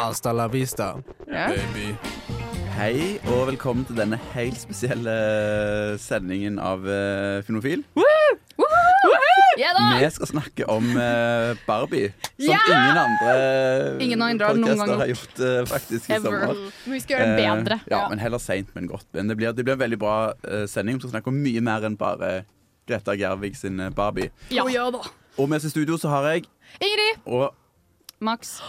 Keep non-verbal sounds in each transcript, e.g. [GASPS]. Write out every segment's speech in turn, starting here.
Hasta la vista, Ja. baby. Hei og velkommen til denne helt spesielle sendingen av uh, Filmofil. Yeah! Vi skal snakke om uh, Barbie, som yeah! ingen andre Ingen andre har podcaster har gjort uh, faktisk i sommer. Men vi skal gjøre det bedre. Uh, ja, men heller seint, men godt. Men det blir, det blir en veldig bra eh, sending. Vi skal snakke om mye mer enn bare Greta Gervig sin eh, Barbie. Ja. Og med oss i studio så har jeg Ingrid! og Max.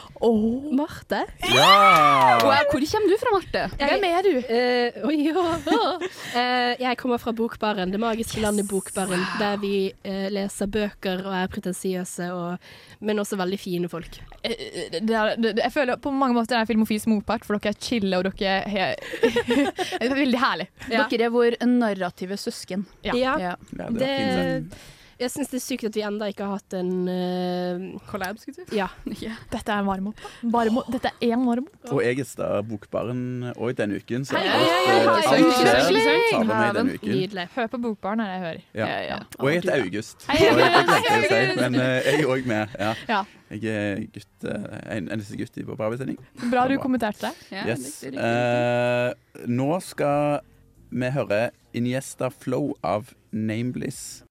Marte? Ja! Wow, hvor kommer du fra, Marte? Hvem er du? Uh, oh, ja. uh, [LAUGHS] jeg kommer fra Bokbaren, det magiske landet Bokbaren, der vi uh, leser bøker og er pretensiøse, og, men også veldig fine folk. Det er, det, jeg føler på mange måter det er Filmofils motpart, for dere er chille og dere er [LAUGHS] er veldig herlig. Ja. Dere er vår narrative søsken. Ja. Ja, Ja. Ja, det det. Jeg syns det er sykt at vi enda ikke har hatt en uh, Collab, skulle du si. [LAUGHS] Ja. Dette er en varm opp. Varm opp. Dette er én varm opp. Og jeg gjester Bokbaren òg denne uken, så Hei, alt, eh. Nydelig. Hør på Bokbaren, er det jeg hører. Ja. Ja, ja. Og jeg heter August. Hei, jeg men eh, jeg er òg med. Ja. Ja. Jeg er gutt, uh, en, eneste gutt i på Barbie-sending. Bra du kommenterte det. Ja, Yes. riktig, riktig, riktig. Eh, nå skal vi høre Iniesta Flow av Nameless.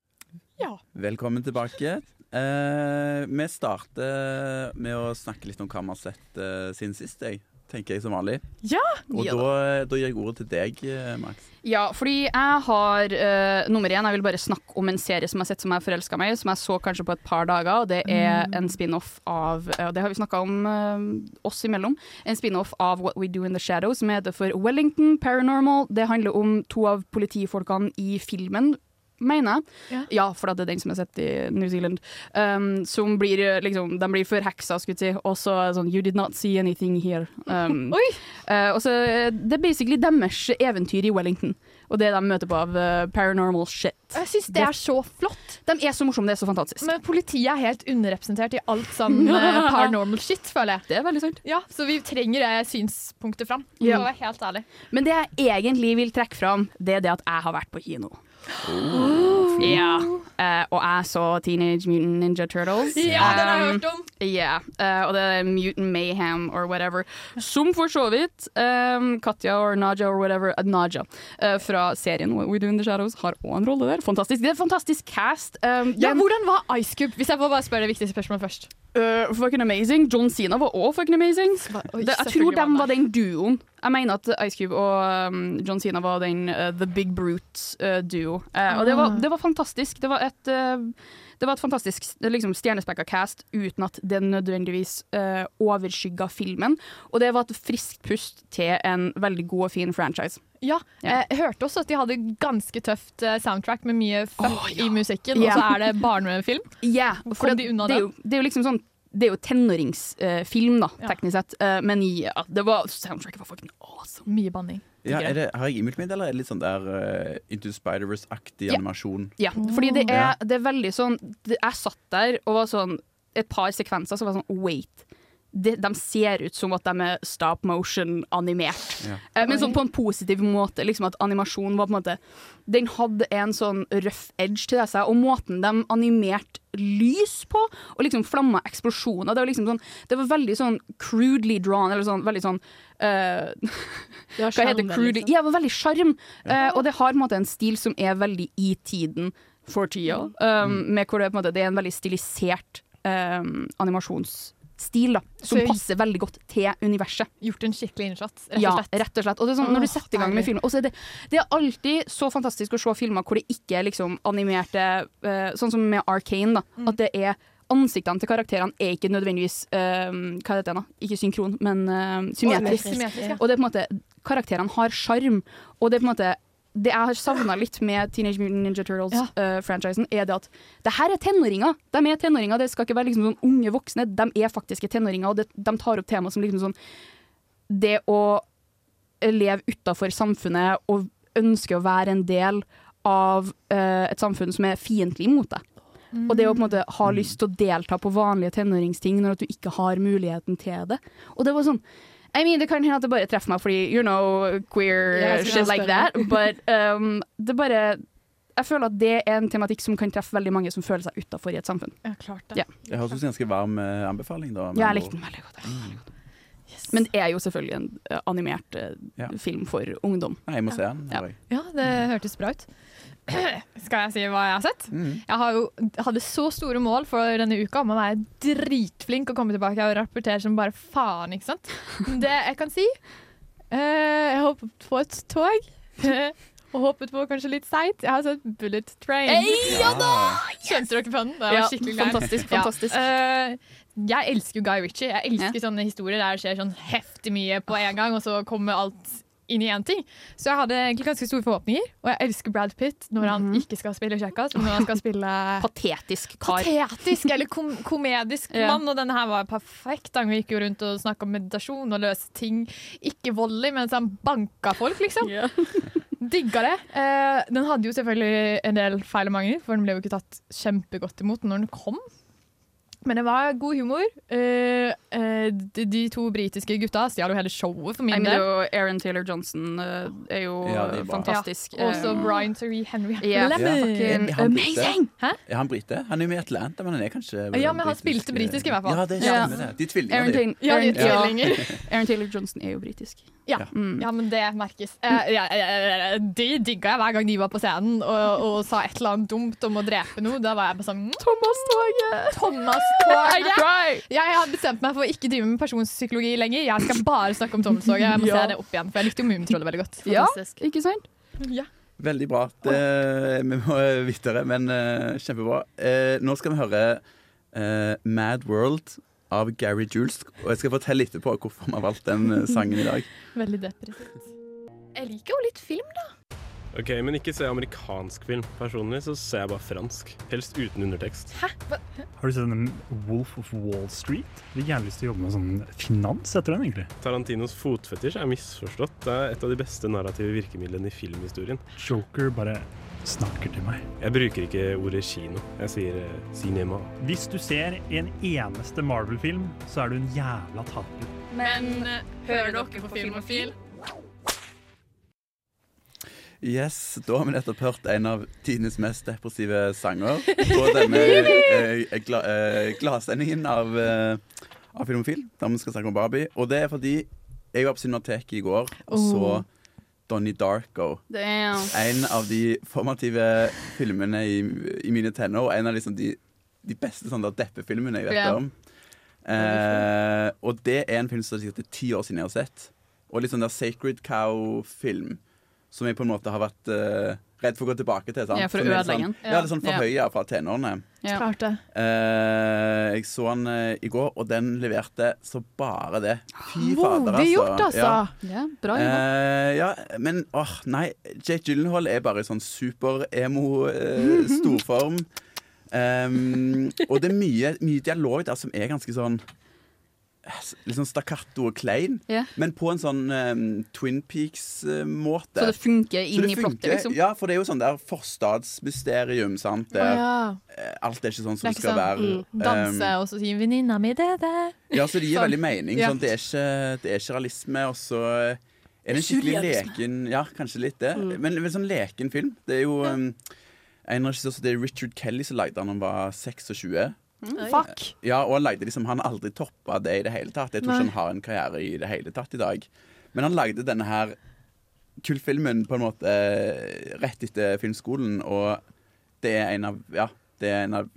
Ja. Velkommen tilbake. Eh, vi starter med å snakke litt om hva vi har sett eh, siden sist, jeg. Tenker jeg som vanlig. Ja! Og Ja da, da gir jeg ordet til deg, eh, Max. Ja, fordi jeg har eh, nummer én Jeg vil bare snakke om en serie som jeg har sett som jeg forelska meg i, som jeg så kanskje på et par dager. Og det er en spin-off av eh, Det har vi snakka om eh, oss imellom. En spin-off av What We Do In The Shadows, som heter for Wellington Paranormal. Det handler om to av politifolkene i filmen. Mener jeg. Ja. for det er den som er sett i New Zealand. Um, som blir liksom De blir forheksa, skulle jeg si. Og så det sånn You did not see anything here. Um, [LAUGHS] Oi! Uh, og så Det er basically deres eventyr i Wellington, og det de møter på av uh, paranormal shit. Jeg syns det er så flott. De er så morsomme, det er så fantastisk. Men politiet er helt underrepresentert i alt sånn [LAUGHS] uh, paranormal shit, føler jeg. det er veldig sant. Ja, Så vi trenger det synspunktet fram. Ja. Helt ærlig. Men det jeg egentlig vil trekke fram, det er det at jeg har vært på kino. Ja. Uh, og jeg så Teenage Mutant Ninja Turtles. Ja, Um, om. Ja, Uh, og det er Mutant Mayhem or whatever. Som for så vidt um, Katja or Naja or whatever, uh, Naja eh, fra serien We Do In The Shadows har òg en rolle der. Fantastisk. Det er en fantastisk cast. Um, Ja, den- Hvordan var Ice Cube? Hvis jeg får bare spørre det viktigste spørsmålet først. Uh, fucking amazing. John Cena var òg fucking amazing. Oi, Det, jeg tror de var den duoen. Jeg mener at Ice Cube og um, John Cena var den uh, The Big Brute-duo. og det var, det var fantastisk. Det var et, uh, det var et fantastisk liksom, stjernespekka cast uten at det nødvendigvis uh, overskygga filmen. Og det var et friskt pust til en veldig god og fin franchise. Ja, Ja. Jeg hørte også at de hadde ganske tøft eh, soundtrack med mye fuck oh, ja. i musikken, yeah. og så er det barnefilm. Yeah, kom de unna det, er jo, det er jo liksom sånn det er jo tenåringsfilm, da, Ja. teknisk sett. Uh, men ja, det var, soundtracket var fucking awesome. Mye banning. Ja, er det, har jeg innbilt meg eller er det litt sånn der uh, Into Spider-Verse-aktig Ja. animasjon? Ja, fordi det er, det er veldig sånn det, Jeg satt der og var sånn Et par sekvenser som var sånn Wait. De, de ser ut som at de er stop motion animert. Ja. Eh, men sånn på en positiv måte. Liksom at animasjonen var på en måte Den hadde en sånn rough edge til seg, og måten de animerte lys på, og liksom flamma eksplosjoner Det var liksom sånn Det var veldig sånn crudely drawn, eller sånn veldig sånn [LAUGHS] uh, hva heter det? crudely? liksom. Ja, det var veldig sjarm. Eh, og det har på en måte en stil som er veldig i tiden for tida. Um, med hvor det, på en måte, det er en veldig stilisert um, animasjonsstil da, som Så- passer veldig godt til universet. Gjort en skikkelig innsats, rett og Ja, rett og slett. Og det er sånn, når du setter i gang med film, er det, det er alltid så fantastisk å se filmer hvor det ikke er liksom animerte eh, Sånn som med Arcane, da. Mm. At det er Ansiktene til karakterene er ikke nødvendigvis uh, Hva heter det nå? Ikke synkron, men uh, symmetrisk. Og det er på en måte Karakterene har sjarm, og det er på en måte det jeg har savna litt med Teenage Mutant Ninja Turtles-franchisen, er det at det her er tenåringer. De er tenåringer, det skal ikke være liksom sånn unge voksne. De er faktiske tenåringer, og det, de tar opp tema som liksom sånn Det å leve utafor samfunnet og ønske å være en del av uh, et samfunn som er fiendtlig mot deg. Og det å på en måte ha lyst til å delta på vanlige tenåringsting når at du ikke har muligheten til det. Og det var sånn I mean, Det kan hende at det bare treffer meg fordi you know, queer yeah, shit like that, but um, det bare Jeg føler at det er en tematikk som kan treffe veldig mange som føler seg utafor i et samfunn. Ja, klart det. Yeah. Det høres ut som en ganske varm eh, anbefaling. da. Ja, Jeg likte den veldig godt. Veldig godt. Men det er jo selvfølgelig en eh, animert uh, Ja. film for ungdom. Nei, jeg må se den. Ja. Ja, det hørtes bra ut. [CLEARS THROAT] Skal jeg si hva jeg har sett? Mm. Jeg har jo, hadde så store mål for denne uka om å være dritflink og komme tilbake og rapportere som bare faen, ikke sant? Det jeg kan si uh, Jeg håpet på et tog. [LAUGHS] Og håpet på kanskje litt seigt. Jeg har sett Bullet Train. Ja. Skjønte dere på den? Det var skikkelig klein. fantastisk, Ja. fantastisk. Eh, jeg elsker jo Guy Ritchie. Jeg elsker sånne historier der det skjer sånn heftig mye på en gang, og så kommer alt inn i én ting. Så jeg hadde egentlig ganske store forhåpninger. Og jeg elsker Brad Pitt når han ikke skal spille kjekkas, men når han skal spille [LAUGHS] Patetisk kar. patetisk eller kom komedisk [LAUGHS] Ja. mann. Og denne her var perfekt. Han gikk jo rundt og snakka om meditasjon og løse ting. Ikke voldelig, mens han banka folk, liksom. [LAUGHS] Digga det. Eh, den hadde jo selvfølgelig en del feil og mangler, for den ble jo ikke tatt kjempegodt imot når den kom. Men det var god humor. Uh, uh, de, de to britiske gutta stjal jo hele showet for min del. Aaron Taylor Johnson uh, er jo Ja, er fantastisk. Ja, også Eh, Brian Terry Henry. Yeah. Lemon. fucking Er han brite? Er han brite? Han er jo med i Atlanta, men han er kanskje Ja, men han spilte britisk i hvert fall. Ja, det Ja. det. De tvillinger, Aaron. Aaron. Aaron Taylor Johnson er jo britisk. Ja. Mm. Ja, men det merkes. Eh, ja, de digga jeg hver gang de var på scenen og, og sa et eller annet dumt om å drepe noe. Da var jeg bare sånn Thomas-toget! Thomas-toget! Jeg har bestemt meg for å ikke drive med personpsykologi lenger. Jeg skal bare snakke om Thomas-toget. Jeg må Ja. se det opp igjen, for jeg likte jo Mummitrollet veldig godt. Ja, ikke sant? Ja. Veldig bra. Det, vi må videre, men uh, kjempebra. Uh, nå skal vi høre uh, Mad World av Gary Jules. Og jeg skal fortelle etterpå hvorfor vi har valgt den eh, sangen i dag. [LAUGHS] Veldig depressivt. Jeg liker jo litt film, da. Ok, Men ikke se amerikansk film. Personlig så ser jeg bare fransk. Helst uten undertekst. Hæ? Har du sett den Wolf of Wall Street? Jeg gjerne lyst til å jobbe med sånn finans etter den, egentlig. Tarantinos fotfetisj er misforstått. Det er et av de beste narrative virkemidlene i filmhistorien. Joker bare snakker til meg. Jeg bruker ikke ordet kino. Jeg sier eh, cinema. Hvis du ser en eneste Marvel-film, så er du en jævla taper. Men hører dere på Filmofil? Yes, Da har vi nettopp hørt en av tidenes mest depressive sanger på denne eh, gla, eh, gladsendingen av, eh, av Filmofil, der vi skal snakke om Barbie. Og det er fordi jeg var på Cinemateket i går og så Donnie Darko. Damn. En av de formative filmene i, i mine tenår. En av liksom de, de beste sånne der deppefilmene jeg vet yeah. om. Eh, og det er en film som det er ti år siden jeg har sett. Og litt sånn der Sacred Cow-film som jeg på en måte har vært uh, redd for å gå tilbake til. Sant? Ja, for å ødelegge sånn, den. Ja, det er sånn Ja. forhøya fra tenårene. Ja. Klart det. Uh, jeg så den uh, i går, og den leverte så bare det. Fy fader, Modig gjort, altså. Ja. Ja, bra jobba. Eh, ja, men åh, nei. Jake Gyllenhaal er bare i sånn super-emo-storform. [LAUGHS] Um, og det er mye, mye dialog der som er ganske sånn eh, Litt sånn stakkato og klein, yeah. men på en sånn um, Twin Peaks-måte. Så det funker inn i plottet, liksom. Ja, for det er jo sånn der forstadsmysterium, sant. Der, oh, ja. eh, alt er ikke sånn som Det det, skal sånn, være. mm, Danse, og så sier venninna mi det der. Ja, så det gir Sånn. veldig mening. Sånn, det, er ikke, det er ikke realisme, og så er det en skikkelig leken Ja, kanskje litt det. Mm. Men en sånn leken film. Det er jo um, en regissør som det er Richard Kelly som lagde den da han var 26. Fuck. Ja, og han lagde liksom Han har aldri toppa det i det hele tatt. Jeg tror Nei. ikke han har en karriere i det hele tatt i dag. Men han lagde denne her kultfilmen på en måte eh, rett etter filmskolen, og det er en av Ja, det er en av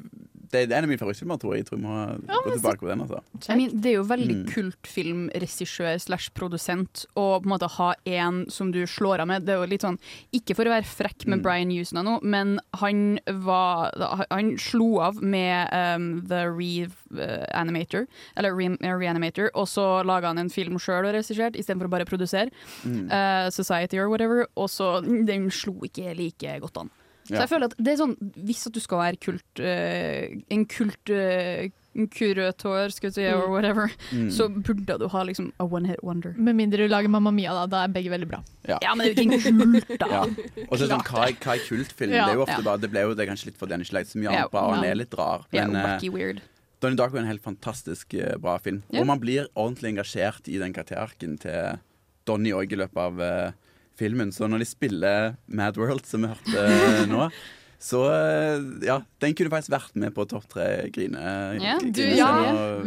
det, det er en av mine favorittfilmer, tror jeg. Jeg tror jeg må gå tilbake på den. altså I mean, det er jo veldig Mm. kultfilmregissør slash produsent å på en måte ha en som du slår av med. Det er jo litt sånn, Ikke for å være frekk med Mm. Brian Houston nå, men han var Han slo av med um, The Re-animator, eller Re- Reanimator, og så laga han en film sjøl og regisserte, istedenfor å bare produsere. Mm. Uh, Society or whatever, og så Den slo ikke like godt an. Så jeg føler at det er sånn Hvis at du skal være kult, eh, en kult, eh, kuratør, skal vi si, or whatever, så burde du ha liksom a one hit wonder. Med mindre du lager Mamma Mia, da. Da er begge veldig bra. Ja, men det er jo ikke en kult, da. [LAUGHS] Ja. Og så er sånn, hva hva er kultfilm? Ja. det er jo ofte Ja. bare, det ble jo det kanskje litt fordi han ikke lagde så mye Ja. annet bra, og han er litt rar. Men ja, wacky weird. Donnie Darko er en helt fantastisk uh, bra film. Ja. Og man blir ordentlig engasjert i den karakterarken til Donnie òg i løpet av eh, filmen. Så når de spiller Mad World, som vi hørte eh, nå, [LAUGHS] så eh, ja, den kunne faktisk vært med på topp tre grine... Ja, Du, ja,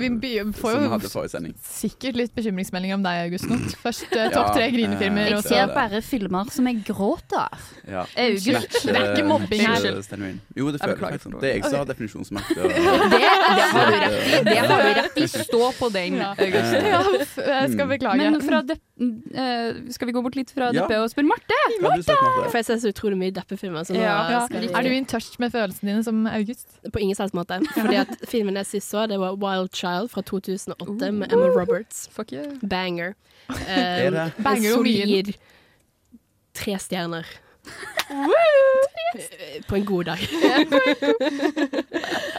vi be- får jo sikkert litt bekymringsmelding om deg, August. nå. Først [LAUGHS] uh, topp tre eh, grinefilmer, jeg ser bare filmer som jeg gråter. Ja. August. Det er ikke eh, mobbing her. eh. Jo, det føles faktisk. for Det er jeg som har definisjonsmakt. og- Det, det har du rett i. Det har du rett i. Stå på den, August. [LAUGHS] Ja, jeg skal beklage. Men fra depp, uh, skal vi gå bort litt fra Ja. Deppe og spørre Marte? Marte? For jeg ser så utrolig mye deppefilmer. Så nå skal vi du in touch med følelsene dine som August? På ingen selvs måte. [LAUGHS] Fordi at filmen jeg sist så, det var Wild Child fra 2008 med Emma Roberts. Fuck yeah. Banger. [LAUGHS] Er det? Banger og mye. solid tre stjerner. [LAUGHS] På en god dag.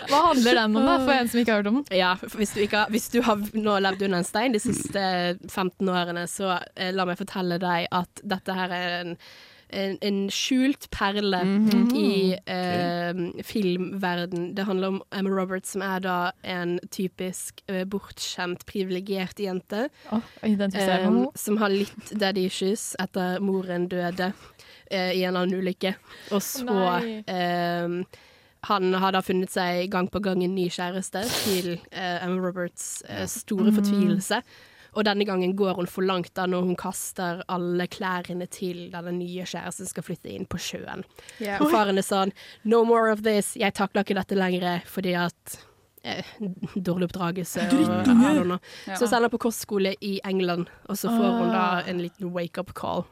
Hva handler den om, da, for en som ikke har hørt om den? Ja, hvis du, ikke har, hvis du har nå levd under en stein de siste 15 årene, så eh, la meg fortelle deg at dette her er en, en, en skjult perle i eh, filmverden. Det handler om Emma Roberts, som er da en typisk eh, bortskjemt, privilegert jente. Oh, eh, som har litt daddy issues etter moren døde eh, i en annen ulykke. Og så Nei. eh, Han har da funnet seg gang på gang en ny kjæreste til eh, Emma Roberts eh, store fortvilelse. Og denne gangen går hun for langt da når hun kaster alle klærne til denne nye kjæresten skal flytte inn på sjøen. Og faren er sånn No more of this. Jeg takler ikke dette lenger fordi at eh, Dårlig oppdragelse. Og, og, og. Så sender hun på kostskole i England, og så får hun da en liten wake-up call.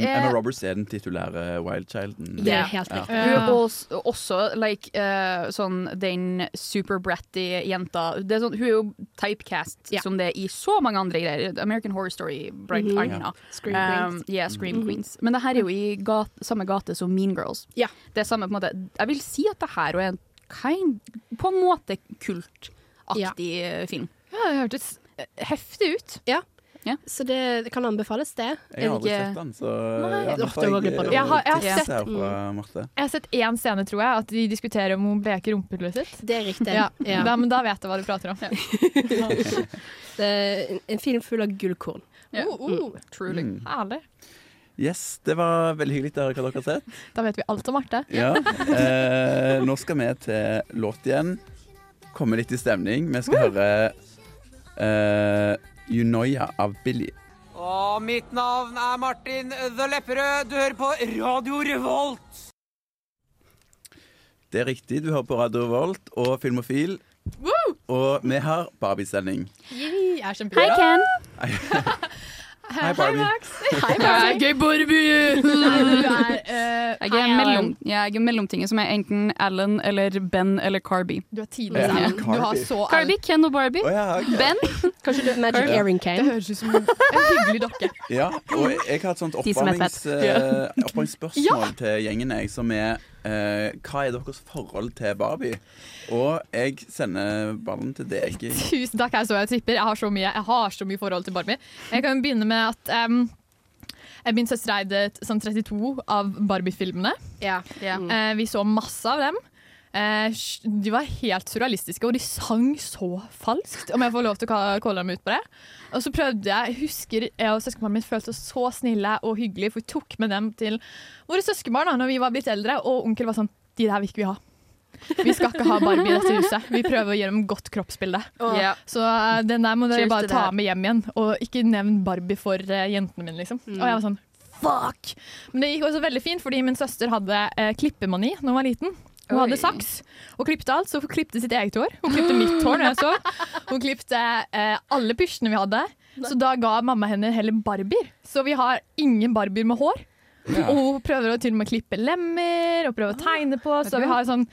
Det er- Emma Roberts er den titulære Wild Childen. Det er helt Ja. riktig. Hun er også, også like, uh, sånn den super bratty jenta. Det er sånn, hun er jo typecast Ja. som det er i så mange andre greier. American Horror Story, Bright Mhm. Anna. Scream Um, Queens. yeah, Scream Mhm. Queens. Men det her er jo i gat, samme gate som Mean Girls. Ja. Det er samme på en måte Jeg vil si at det her er en kind, på en måte kultaktig film. Ja, det hørtes heftig ut. Så det, det kan anbefales, det. Jeg har aldri sett den, så Nei. ja, av jeg. Jeg har- jeg har sett- her. Jeg har sett én scene, tror jeg, at de diskuterer om hun bleker rumpehullet sitt. Det er riktig. Ja, Ja. Da, men da vet jeg hva du prater om. [LAUGHS] Det er en- en film full av gullkorn. Ja. Oh, oh, Truly. Mm. herlig. Yes, det var veldig hyggelig å høre hva dere har sett. Da vet vi alt om Marte. Ja. Eh, nå skal vi til låt igjen. Komme litt i stemning. Vi skal høre eh, Unoia av Billy. Og mitt navn er Martin The Lepperød. Du hører på Radio Revolt. Det er riktig, du hører på Radio Revolt og Filmofil. Og vi har Barbie-sending. Hei, Ken. Hei, Barbie. Max. [LAUGHS] Hei, Max. Gøy, Barbie! Du er, eh, Jeg hei, er, mellom, jeg er mellomtinget som er enten Alan eller Ben eller Carby. Du er tidligere Ja, Carby. Carby, Ken og Barbie. Oh, ja, okay. Ben. Kanskje du Magic Ja. Kane. Det høres ut som en hyggelig dokke. Ja, og jeg har et sånt oppvarmingsspørsmål eh, til gjengen, jeg, som er eh, Hva er deres forhold til Barbie? Og jeg sender ballen til deg. [LAUGHS] Tusen takk, jeg så jeg tripper. Jeg har så mye, jeg har så mye forhold til Barbie. Jeg kan begynne med at um, jeg Min søster eide sånn 32 av Barbie-filmene. Ja. Mm. Eh, vi så masse av dem. Eh, de var helt surrealistiske, og de sang så falskt, om jeg får lov til å ka- kalle dem ut på det. Og så prøvde jeg, husker jeg og søskenbarnet mitt følte oss så snille og hyggelige, for vi tok med dem til våre søskenbarn da når vi var blitt eldre, og onkel var sånn De der vil ikke vi ha. Vi skal ikke ha Barbie i dette huset. Vi prøver å gi dem godt kroppsbilde. Ja. Så eh, den der må dere Cheers bare ta med hjem igjen, og ikke nevn Barbie for uh, jentene mine, liksom. Mm. Og jeg var sånn fuck! Men det gikk også veldig fint, fordi min søster hadde uh, klippemani da hun var liten. Hun Oi. hadde saks og klippte alt, så hun klippte sitt eget hår. Hun klippte mitt hår når jeg så. Hun klippte eh, alle pysjene vi hadde. Så da ga mamma henne heller barbier. Så vi har ingen barbier med hår. Og hun prøver å til og med klippe lemmer og prøver å tegne på, så vi har sånn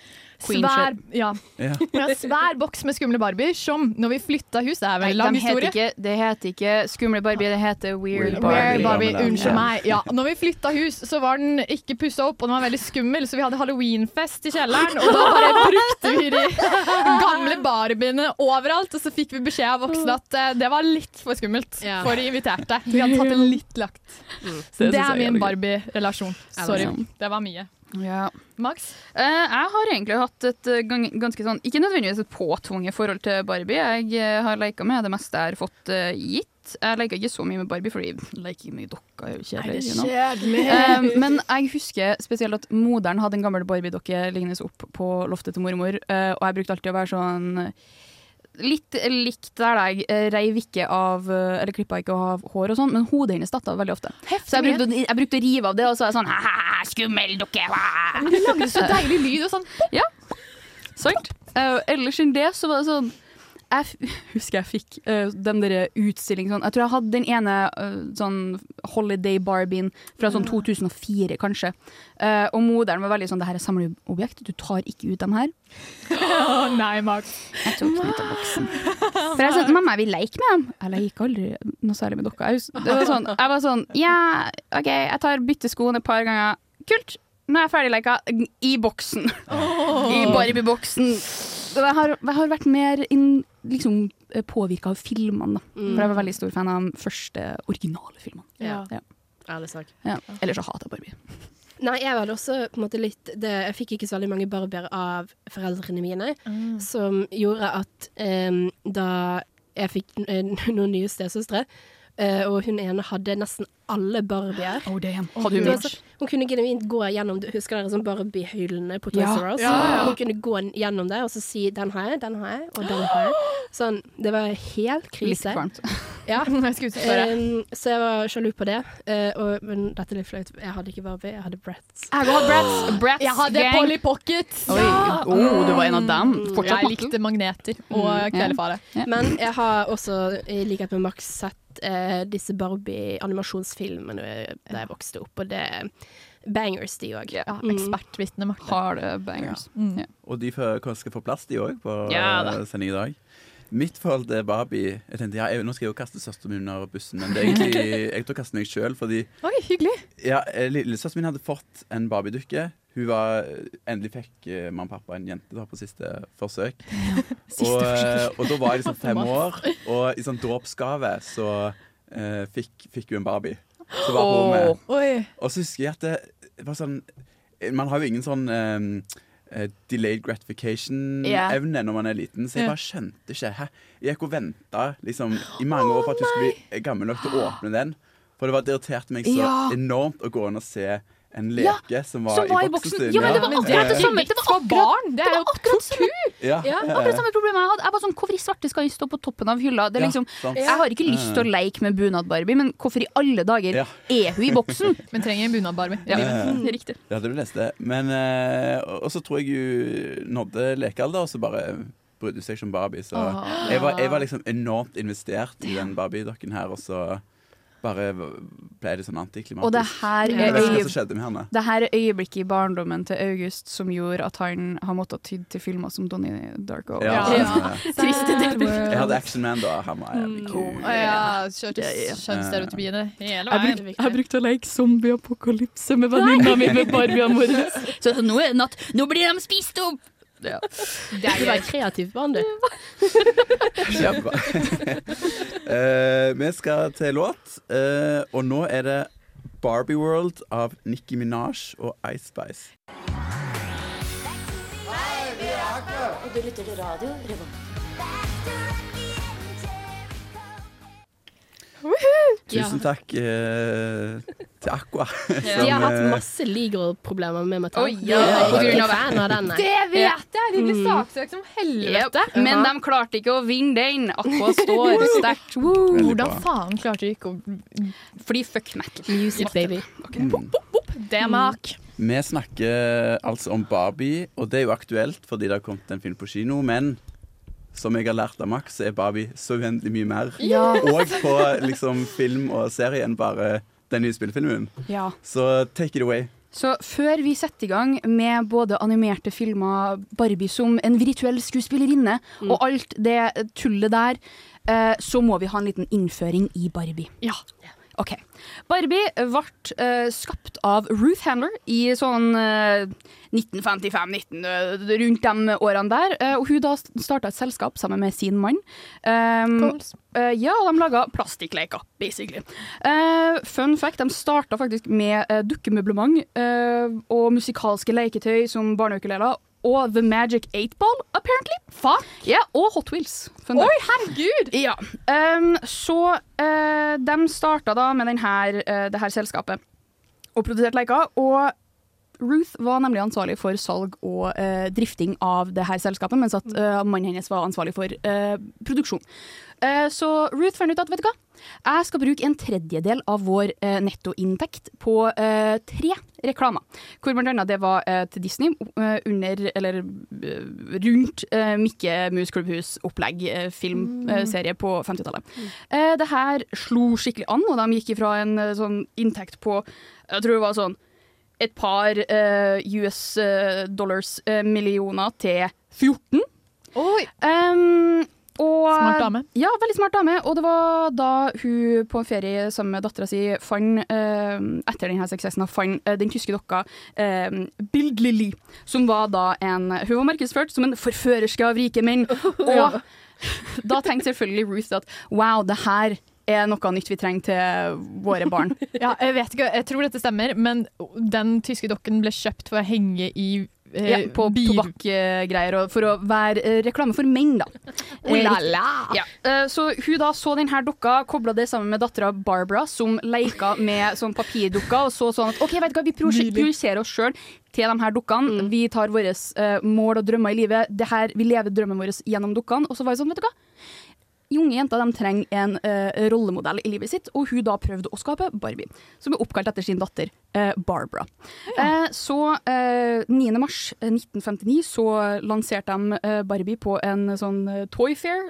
Queen svær, ja. [LAUGHS] Ja. Svær boks med skumle Barbier som når vi flytta hus Det er vel en lang de heter ikke, det heter ikke Skumle Barbie, det heter Weird Weird Barbie. Weird Barbie, Ja. unnskyld meg. Ja, når vi flytta hus, så var den ikke pussa opp, og den var veldig skummel, så vi hadde halloweenfest i kjelleren. Og da bare brukte vi de [LAUGHS] gamle Barbiene overalt, og så fikk vi beskjed av voksne at eh, det var litt for skummelt Ja. for de inviterte. Vi hadde tatt det litt lagt. Mm. Det det, er min. Barbie-relasjon. Sorry. Det var mye. Ja. Max? Eh, jeg har egentlig hatt et eh, gang, ganske sånn Ikke nødvendigvis et påtvunget forhold til Barbie. Jeg eh, har leka med det meste jeg har fått gitt. Jeg leker ikke så mye med Barbie, fordi jeg leker ikke mye dokker. er jo kjedelig, you know. Eh, men jeg husker spesielt at moderen hadde en gammel Barbie-dokke liggende opp på loftet til mormor, og jeg brukte alltid å være sånn Litt likt der jeg eh, reiv ikke av eh, Eller klippa ikke av hår og sånn, men hodet hennes datt av veldig ofte. Så jeg brukte, jeg brukte å rive av det, og så er jeg sånn Skummel dukke! wah!» Men du lagde så deilig lyd og sånn. Sant? Uh, ellers enn det så var det sånn jeg [LAUGHS] husker jeg fikk uh, den der utstillingen sånn, Jeg tror jeg hadde den ene uh, sånn Holiday Barbien fra sånn 2004, kanskje. Uh, og moderen var veldig sånn Det her er samleobjekt, du tar ikke ut dem her. oh, nei, Max. Jeg tok dem ut av boksen. [LAUGHS] For jeg sa mamma, jeg vil leke med dem. Jeg leker aldri noe særlig med dere. Jeg, det var sånn, jeg var sånn Ja, OK, jeg tar bytteskoene et par ganger. Kult. Nå er jeg ferdig leka. I boksen. I Barbie-boksen. Jeg har, jeg har vært mer inn, liksom, påvirka av filmene. Da. Mm. For jeg var veldig stor fan av de første originale filmene. Ja. Ja. Ærlig sak. Ja. Ellers så hater jeg Barbie. Nei, jeg var også på en måte litt det, Jeg fikk ikke så veldig mange barbier av foreldrene mine, som gjorde at um, da jeg fikk eh, noen nye stesøstre, eh, og hun ene hadde nesten alle barbier Oh, Hadde hun var Hun kunne genuint gå gjennom Husker dere sånn Barbie-hyllene på Toys R Us? Ja, ja. Hun kunne gå gjennom det og så si 'den har jeg, den har jeg, og den har jeg'. Sånn, det var helt Litt krise. kvalmt. [LAUGHS] Ja. [LAUGHS] Jeg skulle spørre. Em, så jeg var sjalu på det. Uh, og, men dette er litt flaut. Jeg hadde ikke Barbie, jeg hadde Bratz. Jeg hadde, Bratz. Bratz Jeg hadde. Polly Pocket. Oi. Oh, du var en av dem. Fortsatt Jeg likte magneter og Mm, Yeah. Men jeg har også, i likhet med Max, sett eh, disse Barbie-animasjonsfilmene da jeg vokste opp, og det er bangers, de òg. Ja, Ekspertvitne Marte. Harde bangers. Mm. Og de får, kanskje skal få plass, de òg, på Ja da. eh, sending i dag. Mitt forhold til Barbie Jeg tenkte, ja, jeg, Nå skal jeg jo kaste søsteren min under bussen, men det er egentlig, [LAUGHS] jeg tror jeg kaster meg sjøl. Fordi Oi, hyggelig. ja, eh, lillesøsteren min hadde fått en Barbie-dukke. Hun var, endelig fikk uh, mamma og pappa en jente da, på siste forsøk. [LAUGHS] og, eh, og da var jeg liksom [LAUGHS] fem år, og i sånn dåpsgave så uh, fikk, fikk hun en Barbie. Så var hun med. Oi. Og så husker jeg at det, det var sånn Man har jo ingen sånn um, uh, delayed gratification-evne når man er liten, så jeg bare skjønte ikke. Hæ? Jeg gikk og venta liksom, i mange år for at hun skulle bli gammel nok til å åpne den. For det var det irriterte meg så Ja. enormt å gå inn og se en Ja, leke som var, som var i boksen boksen. sin. Ja, men det var akkurat det samme. Det var akkurat. Det var akkurat samme, Ja, Ja, akkurat samme problemet jeg hadde. Jeg var sånn, Hvorfor i svarte skal jeg stå på toppen av hylla? Det er liksom, jeg har ikke lyst til å leke med bunad-Barbie, men hvorfor i alle dager er hun i boksen? [LAUGHS] Men trenger en bunad-Barbie. Ja, Eh, [LAUGHS] riktig. Ja, det er det neste. Men eh, Og og så tror jeg hun nådde lekealder, og så bare brydde hun seg ikke om Barbie. Så jeg, var, jeg var liksom enormt investert i den Barbie-dokken her, og så bare ble det sånn antiklimatisk. Og det her er øye- det her er øyeblikket i barndommen til August som gjorde at han har måttet ty til filmer som Donnie Darko. Ja, Ja. [LAUGHS] Triste deler. Jeg hadde Action Man da. Han var jævlig kul. Å ja, kjørte kjønnsstereotypiene hele veien. jeg brukte å leke zombie-apokalypse med venninna mi med Barbiene våre. [LAUGHS] Så nå er det natt. Nå blir de spist opp! Ja. Det er jo et kreativt barn, du. Kjempebra. [LAUGHS] Eh, vi skal til låt, eh, og nå er det Barbie World av Nicki Minaj og Ice Spice. Og du lytter til radio Revolt. Tusen takk eh, til Aqua. [LAUGHS] De har hatt masse legal-problemer med Mattel. Oh, ja, er på grunn av fan av den. Det vet jeg! De blir saksøkt som helvete. Yep. Men de klarte ikke å vinne den. Aqua står sterkt. Hvordan faen klarte de ikke å Fordi fuck metal. Music, baby. Mm. Det mak. Vi snakker altså om Barbie, og det er jo aktuelt fordi det har kommet en film på kino, men som jeg har lært av Max, er Barbie så uendelig mye mer. Ja. Og på liksom film og serie enn bare den nye spillefilmen. ja. Så take it away. Så før vi setter i gang med både animerte filmer, Barbie som en virtuell skuespillerinne, og alt det tullet der, eh, så må vi ha en liten innføring i Barbie. Ja. Ok. Barbie ble uh, skapt av Ruth Handler i sånn uh, 1955-19, uh, rundt de årene der. Eh, og hun da starta et selskap sammen med sin mann. Um, ja, de laga plastikkleker, basically. Eh, fun fact, de starta faktisk med dukkemøblement og musikalske leketøy som barneukuleler. Og The Magic 8 Ball, apparently. Fuck! Ja, og Hot Wheels. Oi, herregud! Ja. Um, så uh, de starta da med denne, uh, det her selskapet og produserte leker. Og Ruth var nemlig ansvarlig for salg og uh, drifting av det her selskapet, mens at mannen hennes var ansvarlig for produksjon. Uh, så Ruth fant ut at vet du hva, jeg skal bruke en tredjedel av vår uh, nettoinntekt på uh, tre reklamer. Hvor blant annet det var til Disney under, eller rundt Mikke Mus Klubbhus-opplegg, uh, filmserie på 50-tallet. Uh, det her slo skikkelig an, og de gikk ifra en sånn inntekt på Jeg tror det var sånn et par eh, US eh, dollars eh, millioner til 14. Oi. Um, og, Smart dame. Ja, veldig smart dame. Og det var da hun på en ferie sammen med dattera si fant, eh, etter denne suksessen, fant eh, den tyske dokka eh, Bild Lilly, som var da en Hun var markedsført som en forførerske av rike menn. [LAUGHS] Og da tenkte selvfølgelig Ruth at wow, det her er noe nytt vi trenger til våre barn. [LAUGHS] Ja, jeg vet ikke, jeg tror dette stemmer, men den tyske dokken ble kjøpt for å henge i Ja, på tobakkgreier, for å være eh, reklame for menn, da. Oh la la. Ja. eh, så hun da så denne dukka, kobla det sammen med dattera Barbara, som leika med sånn papirdukka, og så sånn at OK, vet du hva, vi projiserer oss sjøl til de her dukkene. Vi tar våre eh, mål og drømmer i livet. Det her, vi lever drømmen vår gjennom dukkene. Og så var det sånn, vet du hva. Unge jenter de trenger en uh, rollemodell i livet sitt, og hun da prøvde å skape Barbie, som er oppkalt etter sin datter uh, Barbara. Eh, så eh, 9. mars eh, 1959 så lanserte de Barbie på en sånn Toy Fair.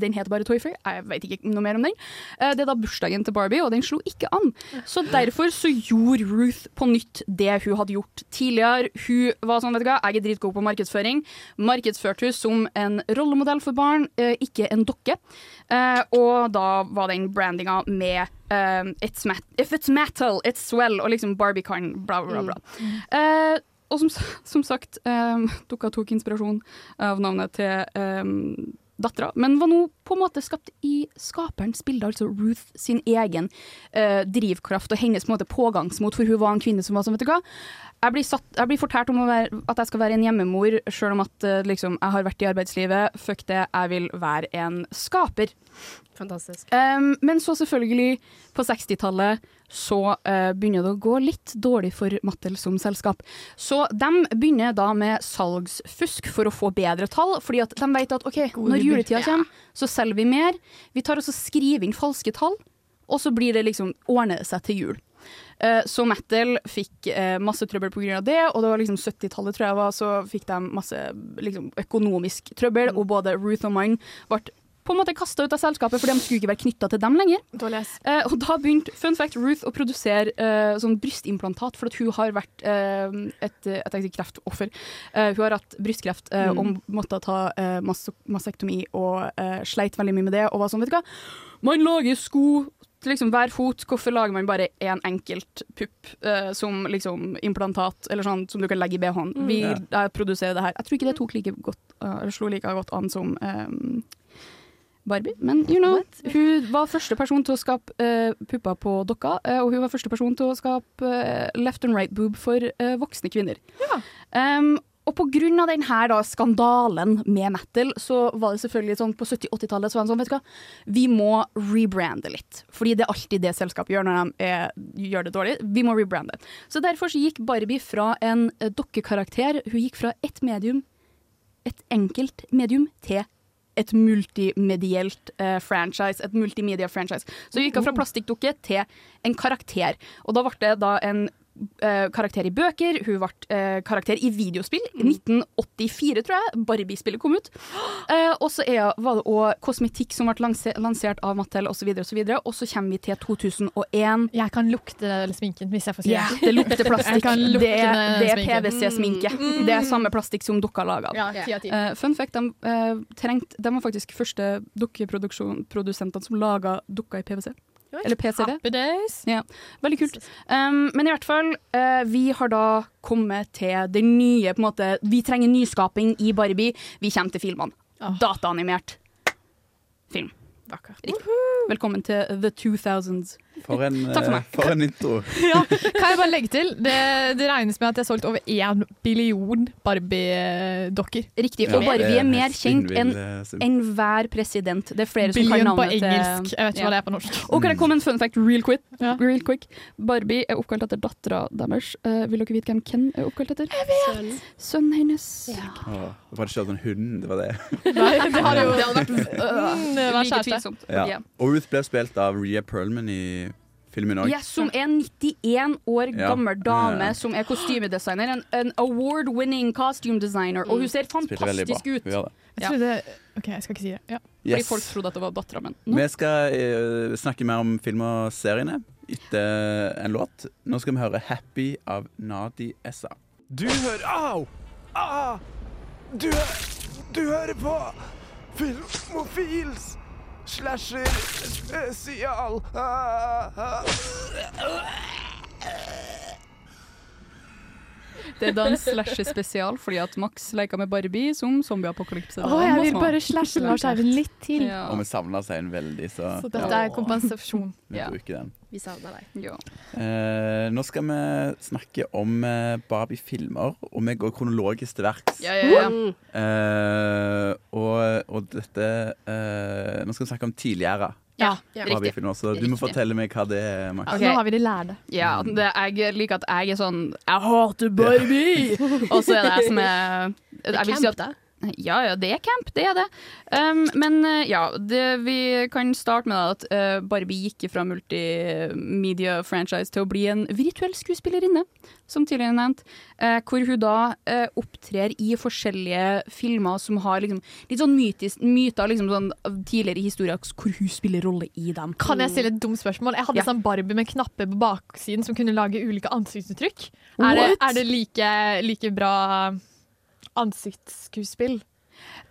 Den heter bare Toy Fair, jeg vet ikke noe mer om den. Det er da bursdagen til Barbie, og den slo ikke an. Så derfor så gjorde Ruth på nytt det hun hadde gjort tidligere. Hun var sånn, vet du hva, jeg er dritgod på markedsføring. Markedsførte hun som en rollemodell for barn, ikke en dokke. Eh, og da var den brandinga med eh, it's If it's metal, it's swell, og liksom Barbie kan bla, bla, bla. Uh, og som, som sagt, um, dukka tok inspirasjon av navnet til um, dattera, men var nå på en måte skapt i skaperens bilde, altså Ruth sin egen uh, drivkraft og hennes på måte pågangsmot, for hun var en kvinne som var sånn, vet du hva. Jeg blir, satt, jeg blir fortalt om være, at jeg skal være en hjemmemor, sjøl om at eh, liksom, jeg har vært i arbeidslivet. Fuck det, jeg vil være en skaper. Fantastisk. Um, men så selvfølgelig, på 60-tallet, så uh, begynner det å gå litt dårlig for Mattel som selskap. Så de begynner da med salgsfusk for å få bedre tall, fordi at de vet at ok, når juletida kommer, så selger vi mer. Vi tar også skriver inn falske tall, og så blir det liksom ordner det seg til jul. Eh, Så Mattel fikk eh, masse trøbbel pga. det, og det var liksom 70-tallet tror jeg var, så fikk de masse liksom, økonomisk trøbbel, og både Ruth og Mine ble på en måte kasta ut av selskapet, for de skulle ikke være knytta til dem lenger. Eh, og da begynte fun fact, Ruth å produsere eh, sånn brystimplantat, for at hun har vært eh, et, et, kreftoffer. Eh, hun har hatt brystkreft Mm. og måtte ta eh, mas og eh, sleit veldig mye med det. Og var sånn, vet du hva, man lager sko liksom hver fot, hvorfor lager man bare én enkelt pupp uh, som liksom implantat, eller sånn som du kan legge i BH-en? Mm. Vi Ja. eh, produserer det her. Jeg tror ikke det tok like godt, uh, eller slo like godt an som um, Barbie, men you know, hun var første person til å skape uh, pupper på dokka, uh, og hun var første person til å skape uh, left and right boob for voksne kvinner. Um, og på grunn av den da, skandalen med Mattel, så var det selvfølgelig sånn på 70-80-tallet så var det sånn, vet du hva, vi må rebrande litt. Fordi det er alltid det selskapet gjør når de eh, gjør det dårlig. Vi må rebrande. Så derfor så gikk Barbie fra en eh, dokkekarakter, hun gikk fra ett medium, et enkelt medium, til et multimedielt eh, franchise, et multimedia-franchise. Så hun gikk fra plastikkdukke til en karakter. Og da ble det da en karakter i bøker, hun ble eh, karakter i videospill. Mm. 1984, tror jeg, Barbie-spillet kom ut. Eh, og så var det òg kosmetikk som ble lansert av Mattel osv. Og, så og så kommer vi til 2001. Jeg kan lukte sminken, hvis jeg får si det. det lukter [LAUGHS] plastikk. Det, det er PwC-sminke. Mm. Det er samme plastikk som dukka laga av. Ja. Eh, fun fact, de, uh, trengt, de var faktisk første dukkeprodusentene som laga dukka i PwC. Eller PCV. Happy days. Ja, veldig kult. Um, men i hvert fall, uh, vi har da kommet til det nye på en måte, Vi trenger nyskaping i Barbie. Vi kommer til filmene. Dataanimert film. Velkommen til The 2000s. For en, Takk for eh, meg. for en intro. [LAUGHS] Ja, kan jeg bare legge til? Det, det regnes med at jeg har solgt over én billion Barbie-dokker. Riktig. Ja, og Barbie er er mer kjent enn eh, enhver president. Det er flere som kan Billion på navnet til engelsk. Jeg vet ikke hva det er på norsk. Og kan jeg komme en fun fact real quick? real quick. Barbie er oppkalt etter dattera deres. Uh, vil dere vite hvem Ken er oppkalt etter? Jeg vet! Sønnen hennes. Åh, var det ikke sånn hund? Det var det. [LAUGHS] Nei, det hadde jo Det hadde vært uh, [LAUGHS] Mm, det var like tvilsomt. Ja. Ja. Og Ruth ble spilt av Rhea Perlman i. Yes, som er en 91 år Ja. gammel dame Ja. som er kostymedesigner. En, en award-winning costume designer. Og hun ser veldig bra. fantastisk ut. Jeg trodde OK, jeg skal ikke si det. Ja. Fordi folk trodde at det var dattera mi. Vi skal uh, snakke mer om film og seriene etter en låt. Nå skal vi høre 'Happy' av Nadi Essa. Du hører Au! Ah! Du, hø- du hører på Filmofils slasher spesial. Det er da en slasher spesial fordi at Max leker med Barbie som zombieapokalypse. Å, jeg vil bare slashe Lars Eivind litt til. Ja. Og vi savner Sein veldig, så, Så dette er kompensasjon. vi Ja. bruker den. Vi savner deg. Ja. Eh, nå skal vi snakke om eh, Barbie-filmer, og vi går kronologisk til verks. Ja, ja, ja. Eh, og, og dette eh, Nå skal vi snakke om tidligere Ja, riktig. Barbie-filmer, du må Riktig. fortelle meg hva det er, Max. Okay. Nå har vi de lærde. Ja, det, jeg liker at jeg er sånn Jeg hater baby! [LAUGHS] Og så er det jeg som er jeg vil si at. Ja, ja, det er camp, det er det. Um, men uh, ja, det, vi kan starte med at uh, Barbie gikk fra multimedia-franchise til å bli en virtuell skuespillerinne, som tidligere nevnt. Uh, hvor hun da uh, opptrer i forskjellige filmer som har liksom, litt sånn mytis, myter liksom sånn, tidligere historier hvor hun spiller rolle i dem. Kan jeg stille et dumt spørsmål? Jeg hadde Ja. sånn Barbie med knapper på baksiden som kunne lage ulike ansiktsuttrykk. Er det, er det like, like bra ansiktsskuespill?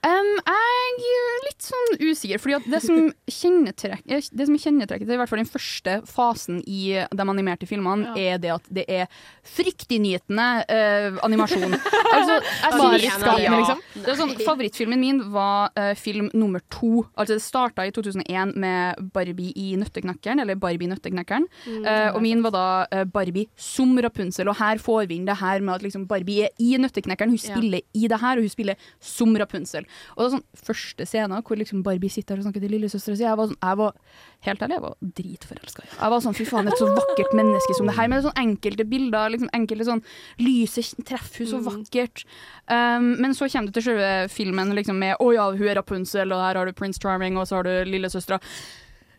Um, jeg er litt sånn usikker, fordi det som [LAUGHS] kjennettrekker Det som kjennettrekker i hvert fall den første fasen i de animerte filmene, er det at det er fryktinngytende uh, animasjon. altså, jeg Marerittskapende, ja. liksom? Det er sånn, favorittfilmen min var uh, film nummer to. Altså Det starta i 2001 med Barbie i Nøtteknekkeren, eller Barbie Nøtteknekkeren. Uh, og min var da eh, Barbie som Rapunzel, og her får vi inn det her med at liksom Barbie er i Nøtteknekkeren. Hun Ja. spiller i det her, og hun spiller som Rapunzel. Og det var sånn første scene hvor liksom Barbie sitter og snakker til lillesøstera si. Jeg var sånn, jeg var helt ærlig, jeg var dritforelska. Jeg var sånn, fy faen, et så vakkert menneske som det her. Med sånn enkelte bilder, liksom enkelte sånn lyse treff, hun så vakkert. Um, men så kommer du til selve filmen liksom med Å ja, hun er Rapunzel, og her har du Prince Charming, og så har du lillesøstera.